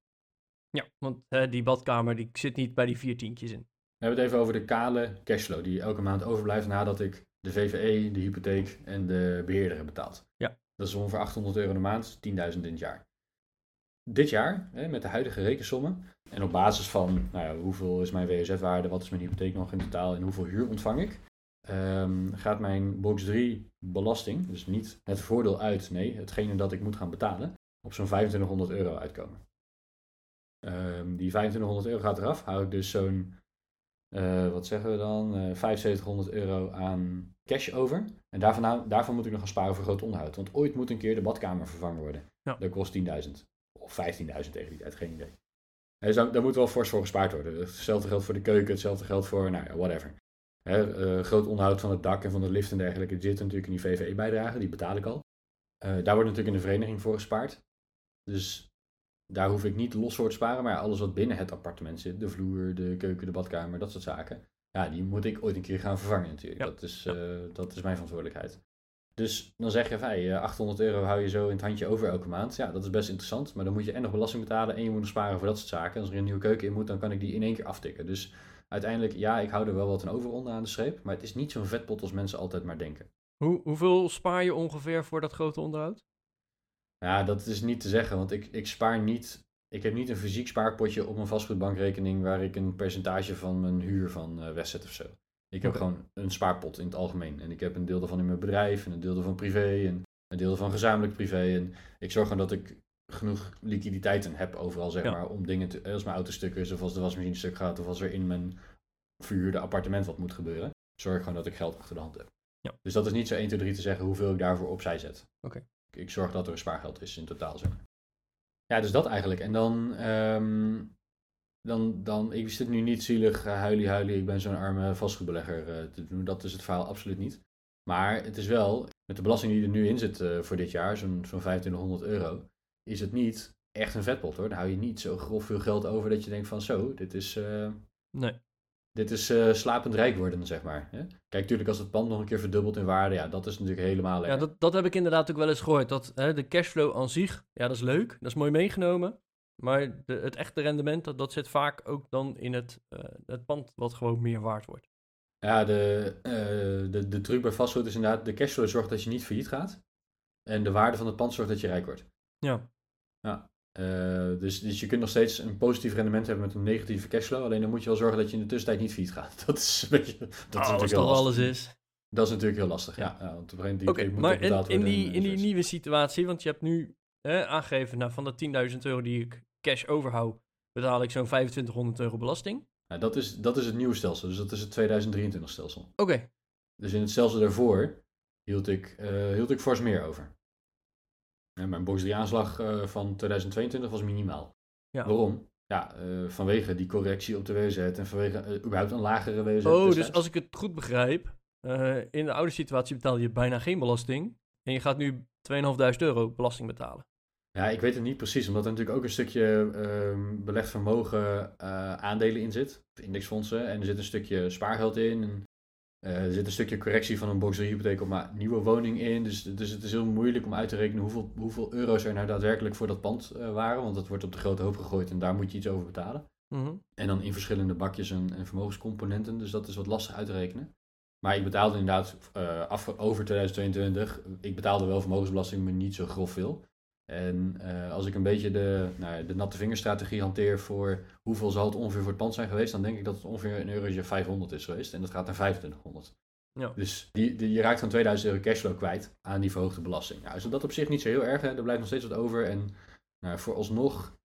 Ja, want die badkamer die zit niet bij die vier tientjes in. We hebben het even over de kale cashflow. Die elke maand overblijft nadat ik de VVE, de hypotheek en de beheerder heb betaald. Ja. Dat is ongeveer 800 euro de maand. 10.000 in het jaar. Dit jaar, hè, met de huidige rekensommen. En op basis van nou ja, hoeveel is mijn WOZ-waarde, wat is mijn hypotheek nog in totaal en hoeveel huur ontvang ik. Ehm, gaat mijn box 3 belasting, dus niet het voordeel uit, nee, hetgene dat ik moet gaan betalen, op zo'n 2500 euro uitkomen. Ehm, die 2500 euro gaat eraf, hou ik dus zo'n, eh, wat zeggen we dan, eh 7500 euro aan cash over. En daarvan, daarvan moet ik nog gaan sparen voor groot onderhoud. Want ooit moet een keer de badkamer vervangen worden. Ja. Dat kost 10.000 of 15.000 tegen die tijd, geen idee. Dus daar, daar moet wel fors voor gespaard worden. Hetzelfde geldt voor de keuken, hetzelfde geldt voor, nou ja, whatever. Hè, eh, groot onderhoud van het dak en van de lift en dergelijke, zitten natuurlijk in die VVE-bijdrage, die betaal ik al. Eh, daar wordt natuurlijk in de vereniging voor gespaard. Dus daar hoef ik niet los voor te sparen, maar alles wat binnen het appartement zit, de vloer, de keuken, de badkamer, dat soort zaken, ja, die moet ik ooit een keer gaan vervangen natuurlijk. Ja. Dat, is, eh, dat is mijn verantwoordelijkheid. Dus dan zeg je van, hey, eh, 800 euro hou je zo in het handje over elke maand. Ja, dat is best interessant, maar dan moet je en nog belasting betalen en je moet nog sparen voor dat soort zaken. Als er een nieuwe keuken in moet, dan kan ik die in één keer aftikken. Dus uiteindelijk, ja, ik hou er wel wat aan over onderaan de streep, maar het is niet zo'n vetpot als mensen altijd maar denken. Hoe, hoeveel spaar je ongeveer voor dat grote onderhoud? Ja, dat is niet te zeggen, want ik, ik spaar niet. Ik heb niet een fysiek spaarpotje op mijn vastgoedbankrekening waar ik een percentage van mijn huur van eh, wegzet of zo. Ik heb gewoon een spaarpot in het algemeen. En ik heb een deel daarvan in mijn bedrijf, en een deel daarvan privé, en een deel daarvan gezamenlijk privé. En ik zorg gewoon dat ik genoeg liquiditeiten heb overal, zeg Ja. maar, om dingen te. Als mijn auto stuk is, of als de wasmachine stuk gaat, of als er in mijn verhuurde appartement wat moet gebeuren. Zorg gewoon dat ik geld achter de hand heb. Ja. Dus dat is niet zo 1, 2, 3 te zeggen hoeveel ik daarvoor opzij zet. Oké. Ik, ik zorg dat er spaargeld is in totaal, zeg maar. Ja, dus dat eigenlijk. En dan, ehm, dan, dan ik zit nu niet zielig, uh, huilie huilie, ik ben zo'n arme vastgoedbelegger eh, te doen. Dat is het verhaal absoluut niet. Maar het is wel, met de belasting die er nu in zit eh, voor dit jaar, zo'n zo'n 2500 euro, is het niet echt een vetpot hoor. Dan hou je niet zo grof veel geld over dat je denkt van zo, dit is, eh, Nee. dit is eh, slapend rijk worden, zeg maar. Hè? Kijk, natuurlijk als het pand nog een keer verdubbelt in waarde, ja, dat is natuurlijk helemaal Ja, lekker. dat, dat heb ik inderdaad ook wel eens gehoord. Dat hè, de cashflow aan zich, ja, dat is leuk. Dat is mooi meegenomen. Maar de, het echte rendement, dat, dat zit vaak ook dan in het, eh, het pand wat gewoon meer waard wordt. Ja, de, de, de truc bij vastgoed is inderdaad, de cashflow zorgt dat je niet failliet gaat. En de waarde van het pand zorgt dat je rijk wordt. Ja. Eh, dus, dus je kunt nog steeds een positief rendement hebben met een negatieve cashflow. Alleen dan moet je wel zorgen dat je in de tussentijd niet failliet gaat. Dat is een beetje. Dat is Oh, als natuurlijk dat heel lastig. alles is. Dat is natuurlijk heel lastig. Ja. Ja. Ja, want op een Oké, moment moet maar in, in die, en, in die nieuwe situatie, want je hebt nu hè, aangegeven, nou, van de 10.000 euro die ik cash overhoud, betaal ik zo'n 2500 euro belasting. Nou, dat, is, dat is het nieuwe stelsel. Dus dat is het 2023 stelsel. Oké, Dus in het stelsel daarvoor hield ik, eh, hield ik fors meer over. Mijn box 3 aanslag eh, van 2022 was minimaal. Ja. Waarom? Ja, eh, vanwege die correctie op de WZ en vanwege eh, überhaupt een lagere WZ. oh, dus als ik het goed begrijp, in de oude situatie betaal je bijna geen belasting. En je gaat nu 2.500 euro belasting betalen. Ja, ik weet het niet precies, omdat er natuurlijk ook een stukje ehm, belegd vermogen aandelen in zit, indexfondsen, en er zit een stukje spaargeld in. En Eh, er zit een stukje correctie van een box 3 hypotheek op mijn nieuwe woning in. Dus, dus het is heel moeilijk om uit te rekenen hoeveel, hoeveel euro's er nou daadwerkelijk voor dat pand eh, waren. Want dat wordt op de grote hoop gegooid en daar moet je iets over betalen. Mhm. En dan in verschillende bakjes en, en vermogenscomponenten. Dus dat is wat lastig uit te rekenen. Maar ik betaalde inderdaad eh, af, over 2022. Ik betaalde wel vermogensbelasting, maar niet zo grof veel. En eh, als ik een beetje de, nou, de natte vingerstrategie hanteer voor hoeveel zal het ongeveer voor het pand zijn geweest, dan denk ik dat het ongeveer een eurotje 500 is geweest. En dat gaat naar 2500. Ja. Dus die, die, je raakt van 2000 euro cashflow kwijt aan die verhoogde belasting. Nou, is dat op zich niet zo heel erg. Hè? Er blijft nog steeds wat over. En nou, vooralsnog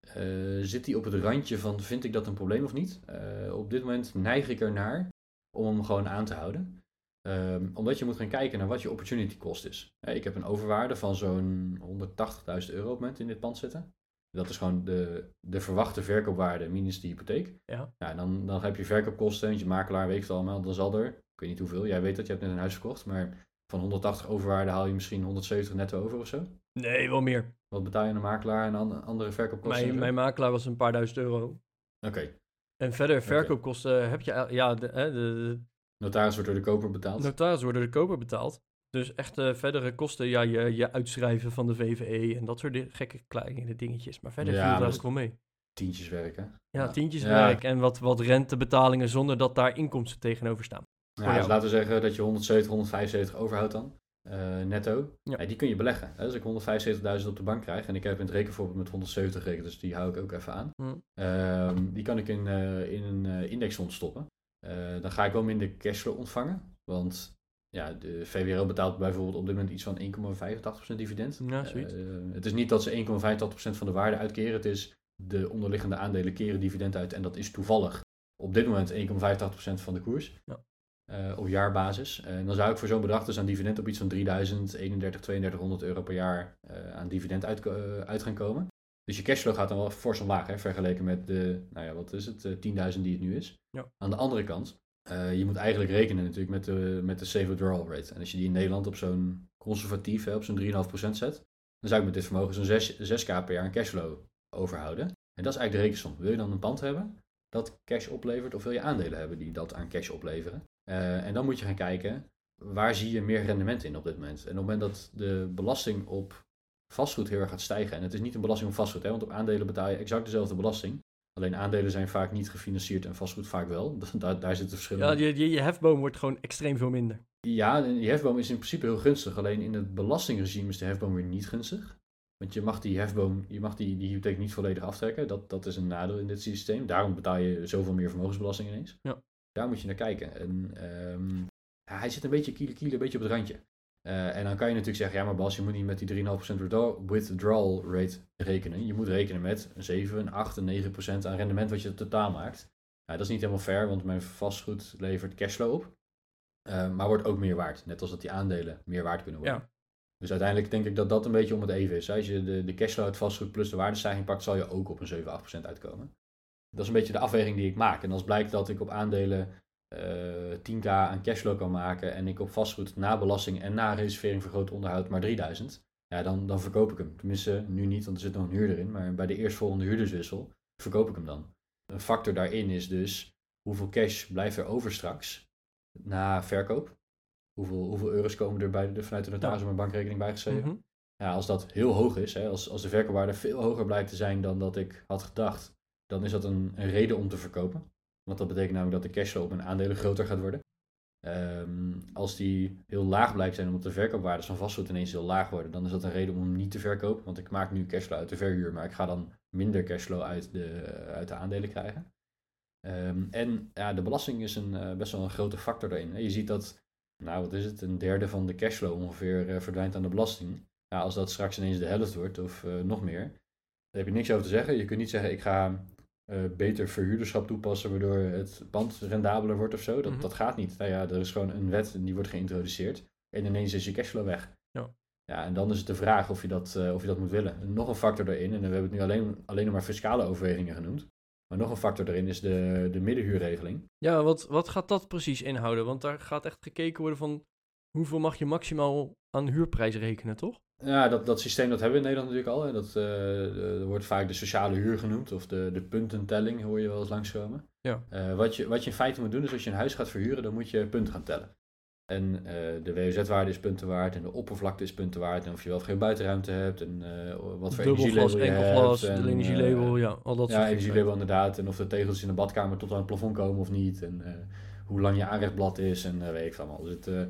eh, zit hij op het randje van vind ik dat een probleem of niet. Eh, op dit moment neig ik ernaar om hem gewoon aan te houden. Ehm, omdat je moet gaan kijken naar wat je opportunity cost is. Ik heb een overwaarde van zo'n 180.000 euro op het moment in dit pand zitten. Dat is gewoon de, de verwachte verkoopwaarde minus de hypotheek. Ja. Nou, dan, dan heb je verkoopkosten, je makelaar weet het allemaal. Dan zal er, ik weet niet hoeveel, jij weet dat, je hebt net een huis verkocht. Maar van 180 overwaarde haal je misschien 170 netto over of zo. Nee, wel meer. Wat betaal je aan een makelaar en an- andere verkoopkosten? Mijn, mijn makelaar was een paar duizend euro. Oké, En verder, verkoopkosten heb je... Ja, de, de, de notaris wordt door de koper betaald. notaris worden de koper betaald. Dus echt eh, verdere kosten, ja, je, je uitschrijven van de VVE en dat soort di- gekke kleine dingetjes. Maar verder viel het maar eigenlijk wel mee. Tientjes werken. Ja, Ja. tientjeswerk en wat, wat rentebetalingen zonder dat daar inkomsten tegenover staan. Ja, dus laten we zeggen dat je 170, 175 overhoudt dan. eh, netto. Ja. Die kun je beleggen. Hè? Als ik 175.000 op de bank krijg en ik heb in het rekenvoorbeeld met 170 gerekend, dus die hou ik ook even aan. Hm. Ehm, die kan ik in, eh, in een indexfonds stoppen. Eh, dan ga ik wel minder cashflow ontvangen. Want ja, de VWRO betaalt bijvoorbeeld op dit moment iets van 1,85% dividend. Ja. Eh, het is niet dat ze 1,85% van de waarde uitkeren. Het is de onderliggende aandelen keren dividend uit. En dat is toevallig op dit moment 1,85% van de koers. Ja. eh, op jaarbasis. En dan zou ik voor zo'n bedrag dus aan dividend op iets van 3000, 31, 3200 euro per jaar aan dividend uit, uit gaan komen. Dus je cashflow gaat dan wel fors omlaag, hè, vergeleken met de, nou ja, wat is het, eh, 10.000 die het nu is. Ja. Aan de andere kant, eh, je moet eigenlijk rekenen natuurlijk met de, met de safe withdrawal rate. En als je die in Nederland op zo'n conservatief, hè, op zo'n 3,5% zet, dan zou ik met dit vermogen zo'n 6, 6k per jaar aan cashflow overhouden. En dat is eigenlijk de rekensom. Wil je dan een pand hebben dat cash oplevert, of wil je aandelen hebben die dat aan cash opleveren? Eh, en dan moet je gaan kijken, waar zie je meer rendement in op dit moment? En op het moment dat de belasting op vastgoed heel erg gaat stijgen, en het is niet een belasting op vastgoed, hè, want op aandelen betaal je exact dezelfde belasting. Alleen aandelen zijn vaak niet gefinancierd en vastgoed vaak wel. Daar, daar zit het verschil in. Ja, je, je, je hefboom wordt gewoon extreem veel minder. Ja, die hefboom is in principe heel gunstig. Alleen in het belastingregime is de hefboom weer niet gunstig. Want je mag die hefboom, je mag die, die hypotheek niet volledig aftrekken. Dat, dat is een nadeel in dit systeem. Daarom betaal je zoveel meer vermogensbelasting ineens. Ja. Daar moet je naar kijken. En ehm, hij zit een beetje kiele kiele, een beetje op het randje. Eh, en dan kan je natuurlijk zeggen, ja maar Bas, je moet niet met die 3,5% withdraw- withdrawal rate rekenen. Je moet rekenen met een 7, een 8, een 9% aan rendement wat je totaal maakt. Ja, dat is niet helemaal fair, want mijn vastgoed levert cashflow op. Eh, maar wordt ook meer waard. Net als dat die aandelen meer waard kunnen worden. Ja. Dus uiteindelijk denk ik dat dat een beetje om het even is. Als je de, de cashflow uit vastgoed plus de waardestijging pakt, zal je ook op een 7, 8% uitkomen. Dat is een beetje de afweging die ik maak. En als blijkt dat ik op aandelen 10k aan cashflow kan maken en ik op vastgoed na belasting en na reservering voor groot onderhoud maar 3000, ja, dan, dan verkoop ik hem. Tenminste, nu niet, want er zit nog een huurder in. Maar bij de eerstvolgende huurderswissel verkoop ik hem dan. Een factor daarin is dus hoeveel cash blijft er over straks na verkoop. Hoeveel, hoeveel euro's komen er bij de, vanuit de notaris op mijn bankrekening bijgeschreven. Mhm. Ja, als dat heel hoog is, hè, als, als de verkoopwaarde veel hoger blijkt te zijn dan dat ik had gedacht, dan is dat een, een reden om te verkopen. Want dat betekent namelijk dat de cashflow op mijn aandelen groter gaat worden. Ehm, als die heel laag blijkt zijn omdat de verkoopwaardes van vastgoed ineens heel laag worden, dan is dat een reden om hem niet te verkopen. Want ik maak nu cashflow uit de verhuur, maar ik ga dan minder cashflow uit de, uit de aandelen krijgen. Ehm, en ja, de belasting is een, eh, best wel een grote factor daarin. Je ziet dat, nou wat is het, een derde van de cashflow ongeveer eh, verdwijnt aan de belasting. Als dat straks ineens de helft wordt of eh, nog meer, daar heb je niks over te zeggen. Je kunt niet zeggen, ik ga eh, beter verhuurderschap toepassen, waardoor het pand rendabeler wordt of zo. Dat, Mhm. dat gaat niet. Nou ja, er is gewoon een wet en die wordt geïntroduceerd. En ineens is je cashflow weg. Ja. Ja, en dan is het de vraag of je dat, eh, of je dat moet willen. En nog een factor daarin, en we hebben het nu alleen, alleen nog maar fiscale overwegingen genoemd. Maar nog een factor daarin is de, de middenhuurregeling. Ja, wat, wat gaat dat precies inhouden? Want daar gaat echt gekeken worden van hoeveel mag je maximaal aan huurprijs rekenen, toch? Ja, dat, dat systeem dat hebben we in Nederland natuurlijk al. Hè. Dat eh, wordt vaak de sociale huur genoemd of de, de puntentelling hoor je wel eens langskomen. Ja. Eh, wat, je, wat je in feite moet doen is als je een huis gaat verhuren, dan moet je punten gaan tellen. En eh, de WOZ-waarde is punten waard en de oppervlakte is punten waard. En of je wel of geen buitenruimte hebt en wat voor energielabel je hebt. glas, en, energielabel, ja, al dat ja, soort energielabel inderdaad. En of de tegels in de badkamer tot aan het plafond komen of niet. En hoe lang je aanrechtblad is en weet ik van allemaal. Dus het,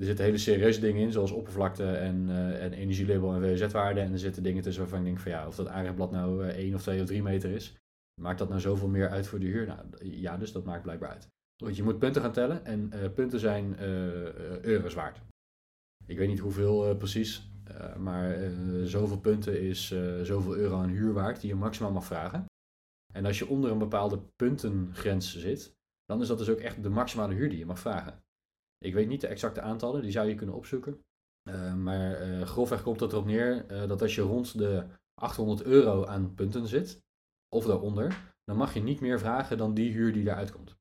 er zitten hele serieuze dingen in, zoals oppervlakte en, eh, en energielabel en WZ-waarde. En er zitten dingen tussen waarvan ik denk van ja, of dat aanrechtblad nou eh 1 of 2 of 3 meter is. Maakt dat nou zoveel meer uit voor de huur? Nou, ja, dus dat maakt blijkbaar uit. Want je moet punten gaan tellen en eh, punten zijn eh, eh, euro's waard. Ik weet niet hoeveel eh, precies, eh, maar eh, zoveel punten is eh, zoveel euro aan huur waard die je maximaal mag vragen. En als je onder een bepaalde puntengrens zit, dan is dat dus ook echt de maximale huur die je mag vragen. Ik weet niet de exacte aantallen, die zou je kunnen opzoeken. Eh, maar eh, grofweg komt het erop neer eh, dat als je rond de 800 euro aan punten zit, of daaronder, dan mag je niet meer vragen dan die huur die eruit komt.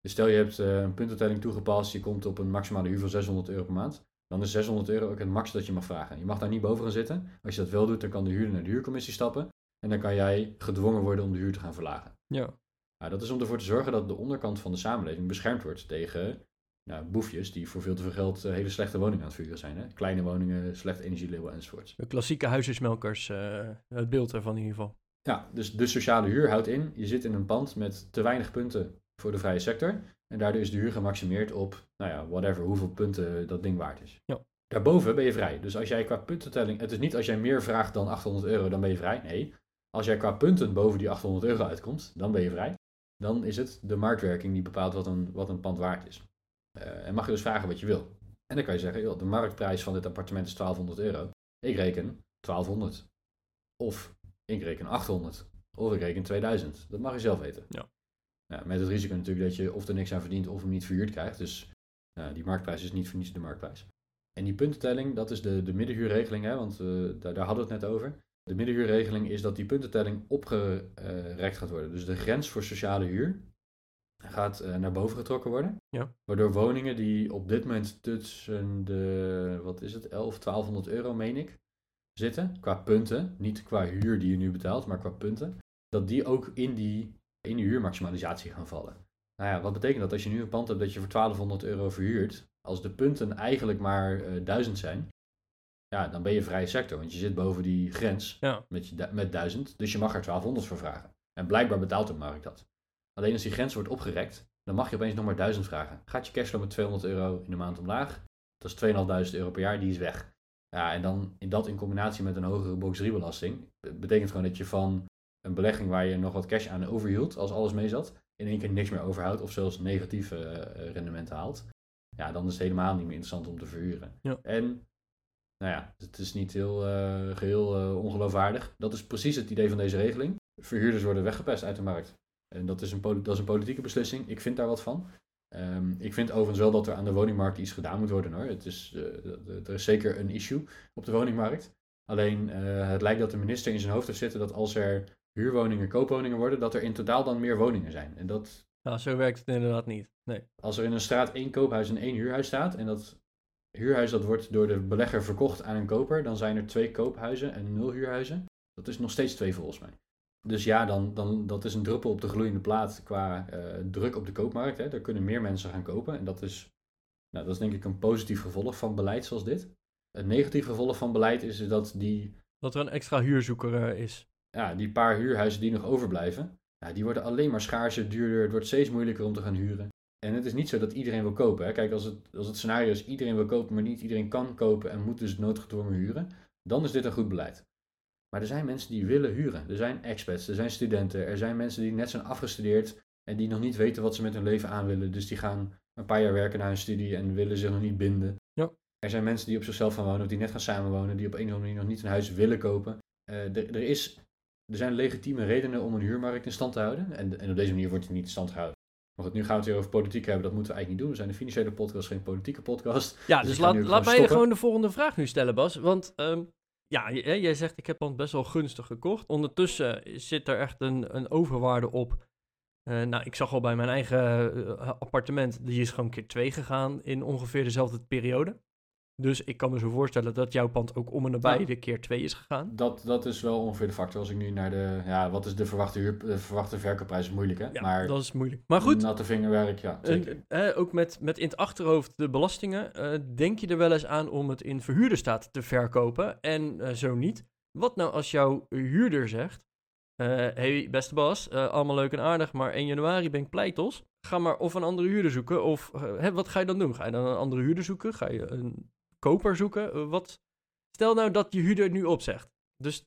Dus stel je hebt een puntentelling toegepast, je komt op een maximale huur van 600 euro per maand, dan is 600 euro ook het max dat je mag vragen. Je mag daar niet boven gaan zitten. Als je dat wel doet, dan kan de huurder naar de huurcommissie stappen en dan kan jij gedwongen worden om de huur te gaan verlagen. Ja, Nou, dat is om ervoor te zorgen dat de onderkant van de samenleving beschermd wordt tegen nou, boefjes die voor veel te veel geld eh, hele slechte woningen aan het verhuren zijn. Hè? Kleine woningen, slecht energielabel enzovoorts. de klassieke huisjesmelkers, eh, het beeld ervan in ieder geval. Ja, dus de sociale huur houdt in, je zit in een pand met te weinig punten voor de vrije sector. En daardoor is de huur gemaximeerd op, nou ja, whatever, hoeveel punten dat ding waard is. Ja. Daarboven ben je vrij. Dus als jij qua puntentelling, het is niet als jij meer vraagt dan 800 euro, dan ben je vrij. Nee, als jij qua punten boven die 800 euro uitkomt, dan ben je vrij. Dan is het de marktwerking die bepaalt wat een, wat een pand waard is. Eh, en mag je dus vragen wat je wil. En dan kan je zeggen, joh, de marktprijs van dit appartement is 1200 euro. Ik reken 1200. Of ik reken 800. Of ik reken 2000. Dat mag je zelf weten. Ja. Ja, met het risico natuurlijk dat je of er niks aan verdient of hem niet verhuurd krijgt. Dus nou, die marktprijs is niet voor niets de marktprijs. En die puntentelling, dat is de, de middenhuurregeling, hè, want eh, daar, daar hadden we het net over. De middenhuurregeling is dat die puntentelling opgerekt gaat worden. Dus de grens voor sociale huur gaat eh, naar boven getrokken worden. Ja. Waardoor woningen die op dit moment tussen de, wat is het, 11, 1200 euro, meen ik, zitten, qua punten, niet qua huur die je nu betaalt, maar qua punten, dat die ook in die, in die huurmaximalisatie gaan vallen. Nou ja, wat betekent dat als je nu een pand hebt dat je voor 1200 euro verhuurt, als de punten eigenlijk maar eh 1000 zijn, ja, dan ben je vrije sector, want je zit boven die grens Ja. met, je, met 1000, dus je mag er 1200 voor vragen. En blijkbaar betaalt de markt dat. Alleen als die grens wordt opgerekt, dan mag je opeens nog maar 1000 vragen. Gaat je cashflow met 200 euro in de maand omlaag, dat is 2500 euro per jaar, die is weg. Ja, en dan in dat in combinatie met een hogere box 3 belasting, betekent gewoon dat je van een belegging waar je nog wat cash aan overhield, als alles mee zat, in één keer niks meer overhoudt of zelfs negatieve eh, rendementen haalt. Ja, dan is het helemaal niet meer interessant om te verhuren. Ja. En, nou ja, het is niet heel eh, geheel eh, ongeloofwaardig. Dat is precies het idee van deze regeling. Verhuurders worden weggepest uit de markt. En dat is een, dat is een politieke beslissing. Ik vind daar wat van. Ehm, ik vind overigens wel dat er aan de woningmarkt iets gedaan moet worden hoor. Het is, eh, er is zeker een issue op de woningmarkt. Alleen eh, het lijkt dat de minister in zijn hoofd heeft zitten dat als er huurwoningen koopwoningen worden, dat er in totaal dan meer woningen zijn. En dat Ja, zo werkt het inderdaad niet. Nee. als er in een straat één koophuis en één huurhuis staat en dat huurhuis dat wordt door de belegger verkocht aan een koper, dan zijn er twee koophuizen en nul huurhuizen. Dat is nog steeds twee volgens mij. Dus ja, dan, dan, dat is een druppel op de gloeiende plaat qua eh, druk op de koopmarkt. Hè. Er kunnen meer mensen gaan kopen en dat is, nou, dat is denk ik een positief gevolg van beleid zoals dit. Het negatief gevolg van beleid is dat die, Dat er een extra huurzoeker eh, is. ja, die paar huurhuizen die nog overblijven, ja, die worden alleen maar schaarser, duurder. Het wordt steeds moeilijker om te gaan huren. En het is niet zo dat iedereen wil kopen. Hè. Kijk, als het, als het scenario is iedereen wil kopen, maar niet iedereen kan kopen en moet dus noodgedwongen huren, dan is dit een goed beleid. Maar er zijn mensen die willen huren. Er zijn expats, er zijn studenten, er zijn mensen die net zijn afgestudeerd en die nog niet weten wat ze met hun leven aan willen. Dus die gaan een paar jaar werken na hun studie en willen zich nog niet binden. Ja. Er zijn mensen die op zichzelf gaan wonen of die net gaan samenwonen, die op een of andere manier nog niet een huis willen kopen. Eh, er, is, er zijn legitieme redenen om een huurmarkt in stand te houden. En, en op deze manier wordt die niet in stand gehouden. Maar goed, nu gaan we het weer over politiek hebben. Dat moeten we eigenlijk niet doen. We zijn een financiële podcast, geen politieke podcast. Ja, Dus dus, laat, laat gewoon mij stoppen. gewoon de volgende vraag nu stellen, Bas. Want ehm, ja, jij zegt ik heb dan best wel gunstig gekocht. Ondertussen zit er echt een, een overwaarde op. Eh, nou, ik zag al bij mijn eigen eh, appartement, die is gewoon keer twee gegaan in ongeveer dezelfde periode. Dus ik kan me zo voorstellen dat jouw pand ook om en nabij Ja. de keer 2 is gegaan. Dat, dat is wel ongeveer de factor. Als ik nu naar de, ja, wat is de verwachte, huur, de verwachte verkoopprijs, is moeilijk hè. Ja, maar dat is moeilijk. Maar goed, natte vingerwerk, ja, zeker. En, eh, ook met, met in het achterhoofd de belastingen. eh, denk je er wel eens aan om het in verhuurde staat te verkopen? En eh, zo niet. Wat nou als jouw huurder zegt: eh, hey, beste Bas, allemaal leuk en aardig, maar 1 januari ben ik pleitos. Ga maar of een andere huurder zoeken. Of hè, wat ga je dan doen? Ga je dan een andere huurder zoeken? Ga je een koper zoeken? Eh, wat? Stel nou dat je huurder nu opzegt. Dus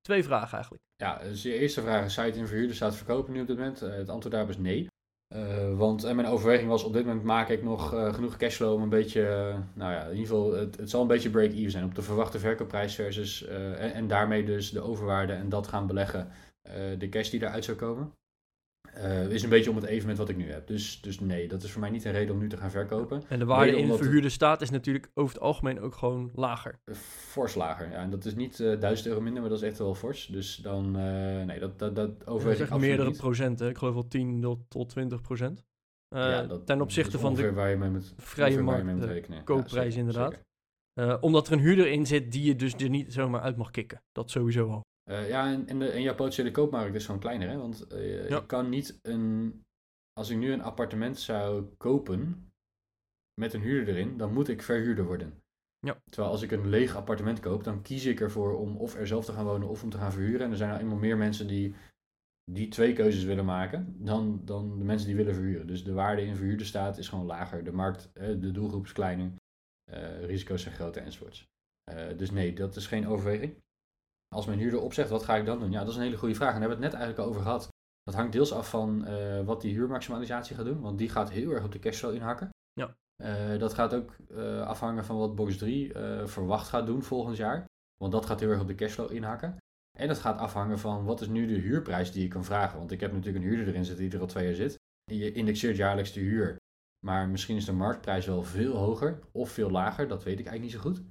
twee vragen eigenlijk. Ja, dus je eerste vraag is, zou je het in verhuurde staat verkopen nu op dit moment? Eh, het antwoord daarop is nee. Eh, want en mijn overweging was, op dit moment maak ik nog eh, genoeg cashflow om een beetje, eh, nou ja, in ieder geval, het, het zal een beetje break-even zijn op de verwachte verkoopprijs versus, eh, en, en daarmee dus de overwaarde en dat gaan beleggen, eh, de cash die eruit zou komen. Eh, is een beetje om het even met wat ik nu heb. Dus, dus nee, dat is voor mij niet een reden om nu te gaan verkopen. En de waarde in verhuurde staat is natuurlijk over het algemeen ook gewoon lager. Eh, Fors lager, ja. En dat is niet eh 1000 euro minder, maar dat is echt wel fors. Dus dan, nee, dat, dat, dat overweeg ik meerdere niet. procenten. Ik geloof wel 10 tot- tot 20 procent. Ja, dat- ten opzichte van de waar je mee moet, vrije markt, mee moet rekenen. Ja, koopprijs zeker, inderdaad. zeker. Omdat er een huurder in zit die je dus er niet zomaar uit mag kicken. Dat sowieso al. Eh, ja, en, en, de, en jouw potentiële koopmarkt is gewoon kleiner, hè? Want Ja. je kan niet een... Als ik nu een appartement zou kopen met een huurder erin, dan moet ik verhuurder worden. Ja. Terwijl als ik een leeg appartement koop, dan kies ik ervoor om of er zelf te gaan wonen of om te gaan verhuren. En er zijn nou eenmaal meer mensen die die twee keuzes willen maken dan, dan de mensen die willen verhuren. Dus de waarde in verhuurde staat is gewoon lager. De markt, de doelgroep is kleiner. eh, risico's zijn groter enzovoorts. Eh, dus nee, dat is geen overweging. Als mijn huurder opzegt, wat ga ik dan doen? Ja, dat is een hele goede vraag. En daar hebben we het net eigenlijk al over gehad. Dat hangt deels af van eh, wat die huurmaximalisatie gaat doen. Want die gaat heel erg op de cashflow inhakken. Ja. Eh, dat gaat ook eh, afhangen van wat box 3 eh, verwacht gaat doen volgend jaar. Want dat gaat heel erg op de cashflow inhakken. En dat gaat afhangen van wat is nu de huurprijs die je kan vragen. Want ik heb natuurlijk een huurder erin zitten die er al twee jaar zit. En je indexeert jaarlijks de huur. Maar misschien is de marktprijs wel veel hoger of veel lager. Dat weet ik eigenlijk niet zo goed.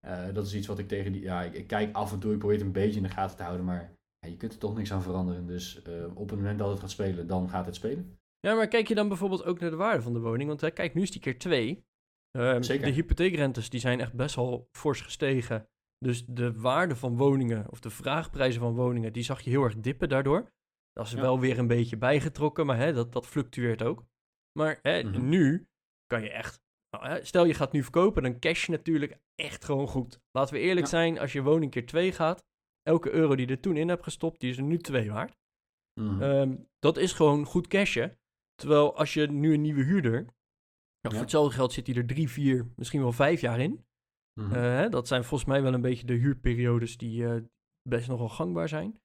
Eh, dat is iets wat ik tegen die. Ja, ik, ik kijk af en toe, ik probeer het een beetje in de gaten te houden. Maar ja, je kunt er toch niks aan veranderen. Dus eh, op het moment dat het gaat spelen, dan gaat het spelen. Ja, maar kijk je dan bijvoorbeeld ook naar de waarde van de woning? Want hè, kijk, nu is die keer 2. Zeker. De hypotheekrentes die zijn echt best wel fors gestegen. Dus de waarde van woningen, of de vraagprijzen van woningen, die zag je heel erg dippen daardoor. Dat is Ja. wel weer een beetje bijgetrokken, maar hè, dat, dat fluctueert ook. Maar hè, Mhm. nu kan je echt... nou, stel je gaat nu verkopen, dan cash je natuurlijk echt gewoon goed. Laten we eerlijk Ja. zijn, als je woning keer 2 gaat, elke euro die je er toen in hebt gestopt, die is er nu 2 waard. Mhm. Ehm, dat is gewoon goed cashen. Terwijl als je nu een nieuwe huurder. Ja. Voor hetzelfde geld zit hij er drie, vier, misschien wel vijf jaar in. Mhm. Eh, hè, dat zijn volgens mij wel een beetje de huurperiodes die eh, best nogal gangbaar zijn.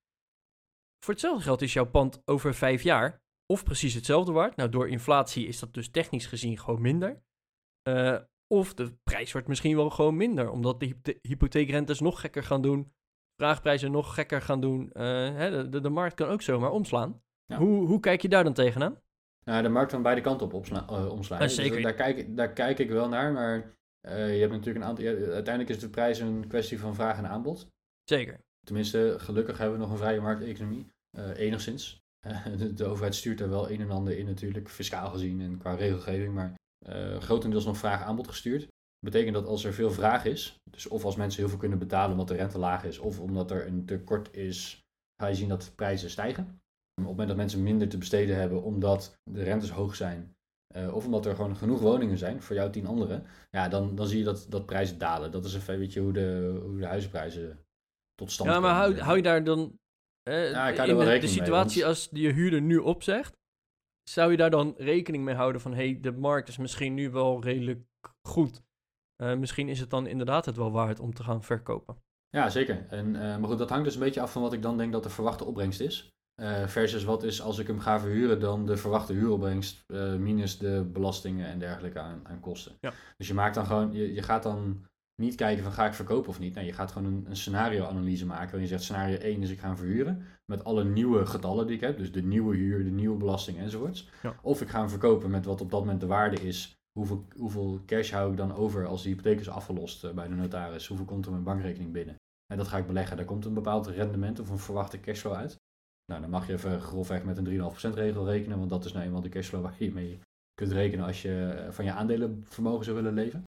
Voor hetzelfde geld is jouw pand over vijf jaar of precies hetzelfde waard. Nou, door inflatie is dat dus technisch gezien gewoon minder. Eh, of de prijs wordt misschien wel gewoon minder, omdat de hypothe- hypotheekrentes nog gekker gaan doen. Vraagprijzen nog gekker gaan doen. Eh, hè, de, de, de markt kan ook zomaar omslaan. Ja. Hoe, hoe kijk je daar dan tegenaan? Nou, de markt van beide kanten op eh, omslaan. Ja, Dus zeker. daar, kijk, daar kijk ik wel naar, maar je hebt natuurlijk een aantal. uiteindelijk is de prijs een kwestie van vraag en aanbod. Zeker. Tenminste, gelukkig hebben we nog een vrije markteconomie. enigszins. De, de overheid stuurt er wel een en ander in, natuurlijk, fiscaal gezien en qua regelgeving, maar eh, grotendeels nog vraag-aanbod gestuurd. Betekent dat als er veel vraag is, dus of als mensen heel veel kunnen betalen omdat de rente laag is, of omdat er een tekort is, ga je zien dat de prijzen stijgen. Op het moment dat mensen minder te besteden hebben omdat de rentes hoog zijn, eh, of omdat er gewoon genoeg woningen zijn voor jou tien anderen, ja, dan, dan zie je dat, dat prijzen dalen. Dat is een beetje hoe de, hoe de huizenprijzen tot stand Ja, maar komen. hou, hou je daar dan... eh, Ja, in de, de rekening mee, situatie want- als die je huurder nu opzegt, zou je daar dan rekening mee houden van... hé, hey, de markt is misschien nu wel redelijk goed. Eh, misschien is het dan inderdaad het wel waard om te gaan verkopen. Ja, zeker. En, eh, maar goed, dat hangt dus een beetje af van wat ik dan denk dat de verwachte opbrengst is. Eh, versus wat is als ik hem ga verhuren dan de verwachte huuropbrengst minus de belastingen en dergelijke aan, aan kosten. Ja. Dus je maakt dan gewoon, je, je gaat dan niet kijken van ga ik verkopen of niet. Nee, je gaat gewoon een, een scenario-analyse maken. Waarin je zegt scenario 1 is ik ga hem verhuren. Met alle nieuwe getallen die ik heb. Dus de nieuwe huur, de nieuwe belasting enzovoorts. Ja. Of ik ga hem verkopen met wat op dat moment de waarde is. Hoeveel, hoeveel cash hou ik dan over als de hypotheek is afgelost eh, bij de notaris? Hoeveel komt er mijn bankrekening binnen? En dat ga ik beleggen. Daar komt een bepaald rendement of een verwachte cashflow uit. Nou, dan mag je even grofweg met een 3,5% regel rekenen. Want dat is nou eenmaal de cashflow waar je mee kunt rekenen als je eh, van je aandelenvermogen zou willen leven.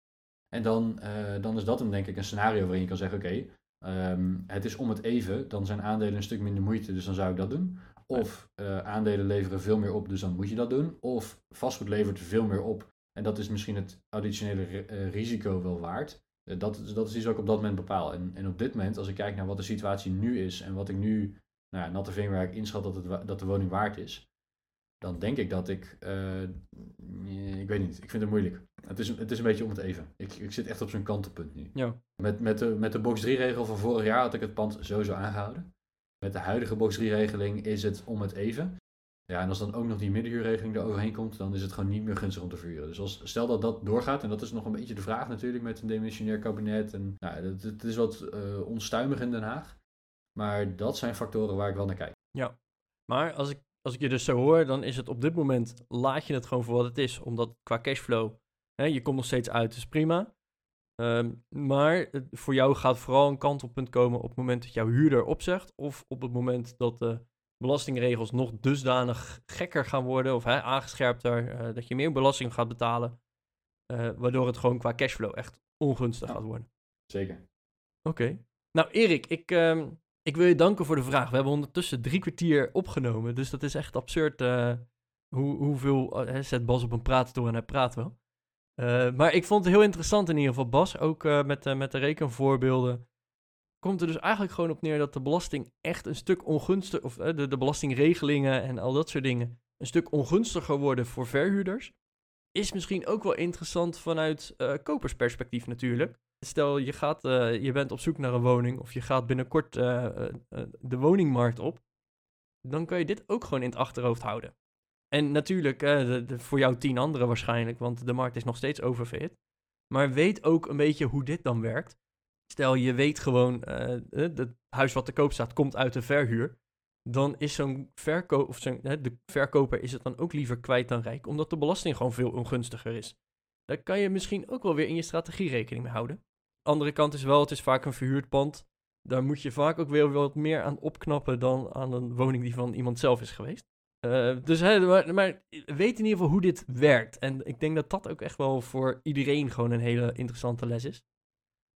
En dan, eh, dan is dat hem denk ik een scenario waarin je kan zeggen, oké, ehm, het is om het even, dan zijn aandelen een stuk minder moeite, dus dan zou ik dat doen. Of eh, aandelen leveren veel meer op, dus dan moet je dat doen. Of vastgoed levert veel meer op en dat is misschien het additionele eh, risico wel waard. Dat, is- dat is iets wat ik op dat moment bepaal. En, en op dit moment, als ik kijk naar wat de situatie nu is en wat ik nu, nou ja, natte veenwerk inschat dat, het, dat de woning waard is, dan denk ik dat ik, ik weet niet, ik vind het moeilijk. Het is, het is een beetje om het even. Ik, ik zit echt op zo'n kantelpunt nu. Ja. Met, met, de, met de box 3 regel van vorig jaar had ik het pand sowieso aangehouden. Met de huidige box 3 regeling is het om het even. Ja, en als dan ook nog die middenhuurregeling eroverheen komt, dan is het gewoon niet meer gunstig om te verhuren. Dus als, stel dat dat doorgaat, en dat is nog een beetje de vraag natuurlijk met een demissionair kabinet. En nou, het, het is wat eh, onstuimig in Den Haag. Maar dat zijn factoren waar ik wel naar kijk. Maar als ik, als ik je dus zo hoor, dan is het op dit moment, laat je het gewoon voor wat het is. Omdat qua cashflow, hè, je komt nog steeds uit, dus prima. Ehm, maar het- voor jou gaat vooral een kantelpunt komen op het moment dat jouw huurder opzegt. Of op het moment dat de belastingregels nog dusdanig gekker gaan worden. Of hè, aangescherpter, eh, dat je meer belasting gaat betalen. eh, waardoor het gewoon qua cashflow echt ongunstig Ja. gaat worden. Zeker. Oké. Nou, Erik, ik, ehm, ik wil je danken voor de vraag. We hebben ondertussen drie kwartier opgenomen. Dus dat is echt absurd eh, hoe, hoeveel... zet Bas op een praatstoel en hij praat wel. Eh, maar ik vond het heel interessant in ieder geval, Bas. Ook eh, met, de met de rekenvoorbeelden. Komt er dus eigenlijk gewoon op neer dat de belasting echt een stuk ongunstig... Of eh, de, de belastingregelingen en al dat soort dingen... een stuk ongunstiger worden voor verhuurders. Is misschien ook wel interessant vanuit eh, kopersperspectief natuurlijk. Stel, je, gaat, eh, je bent op zoek naar een woning of je gaat binnenkort eh, eh, eh, de woningmarkt op. Dan kan je dit ook gewoon in het achterhoofd houden. En natuurlijk, eh, voor jou tien anderen waarschijnlijk, want de markt is nog steeds overfit. Maar weet ook een beetje hoe dit dan werkt. Stel, je weet gewoon, eh, eh, het huis wat te koop staat komt uit de verhuur. Dan is zo'n verkoop, of zo'n, de verkoper is het dan ook liever kwijt dan rijk, omdat de belasting gewoon veel ongunstiger is. Daar kan je misschien ook wel weer in je strategie rekening mee houden. Andere kant is wel, het is vaak een verhuurd pand. Daar moet je vaak ook weer wat meer aan opknappen dan aan een woning die van iemand zelf is geweest. Eh, dus hè, maar, maar weet in ieder geval hoe dit werkt. En ik denk dat dat ook echt wel voor iedereen gewoon een hele interessante les is.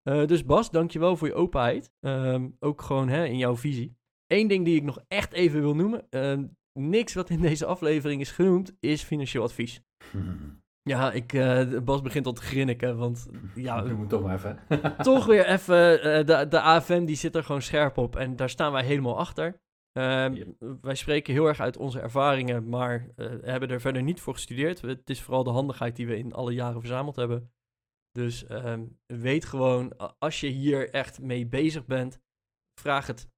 Eh, dus Bas, dankjewel voor je openheid. Ehm, ook gewoon hè, in jouw visie. Eén ding die ik nog echt even wil noemen. ehm, niks wat in deze aflevering is genoemd, is financieel advies. Ja, ik, eh, Bas begint al te grinniken, want ja, Je moet toch maar even. toch weer even, de, de AFM die zit er gewoon scherp op en daar staan wij helemaal achter. Ehm. Wij spreken heel erg uit onze ervaringen, maar eh, hebben er verder niet voor gestudeerd. Het is vooral de handigheid die we in alle jaren verzameld hebben. Dus ehm, weet gewoon, als je hier echt mee bezig bent, vraag het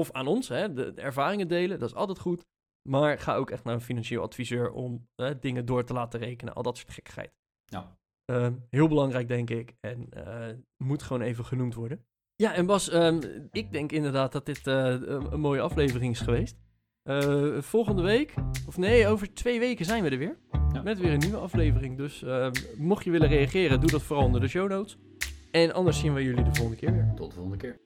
of aan ons, hè, de, de ervaringen delen, dat is altijd goed. Maar ga ook echt naar een financieel adviseur om eh, dingen door te laten rekenen, al dat soort gekkigheid. Ja. Ehm, heel belangrijk, denk ik. En eh, moet gewoon even genoemd worden. Ja, en Bas, ehm, ik denk inderdaad dat dit eh, een, mooie aflevering is geweest. Eh, volgende week, of nee, over twee weken zijn we er weer. Ja. Met weer een nieuwe aflevering. Dus ehm, mocht je willen reageren, doe dat vooral onder de show notes. En anders zien we jullie de volgende keer weer. Tot de volgende keer.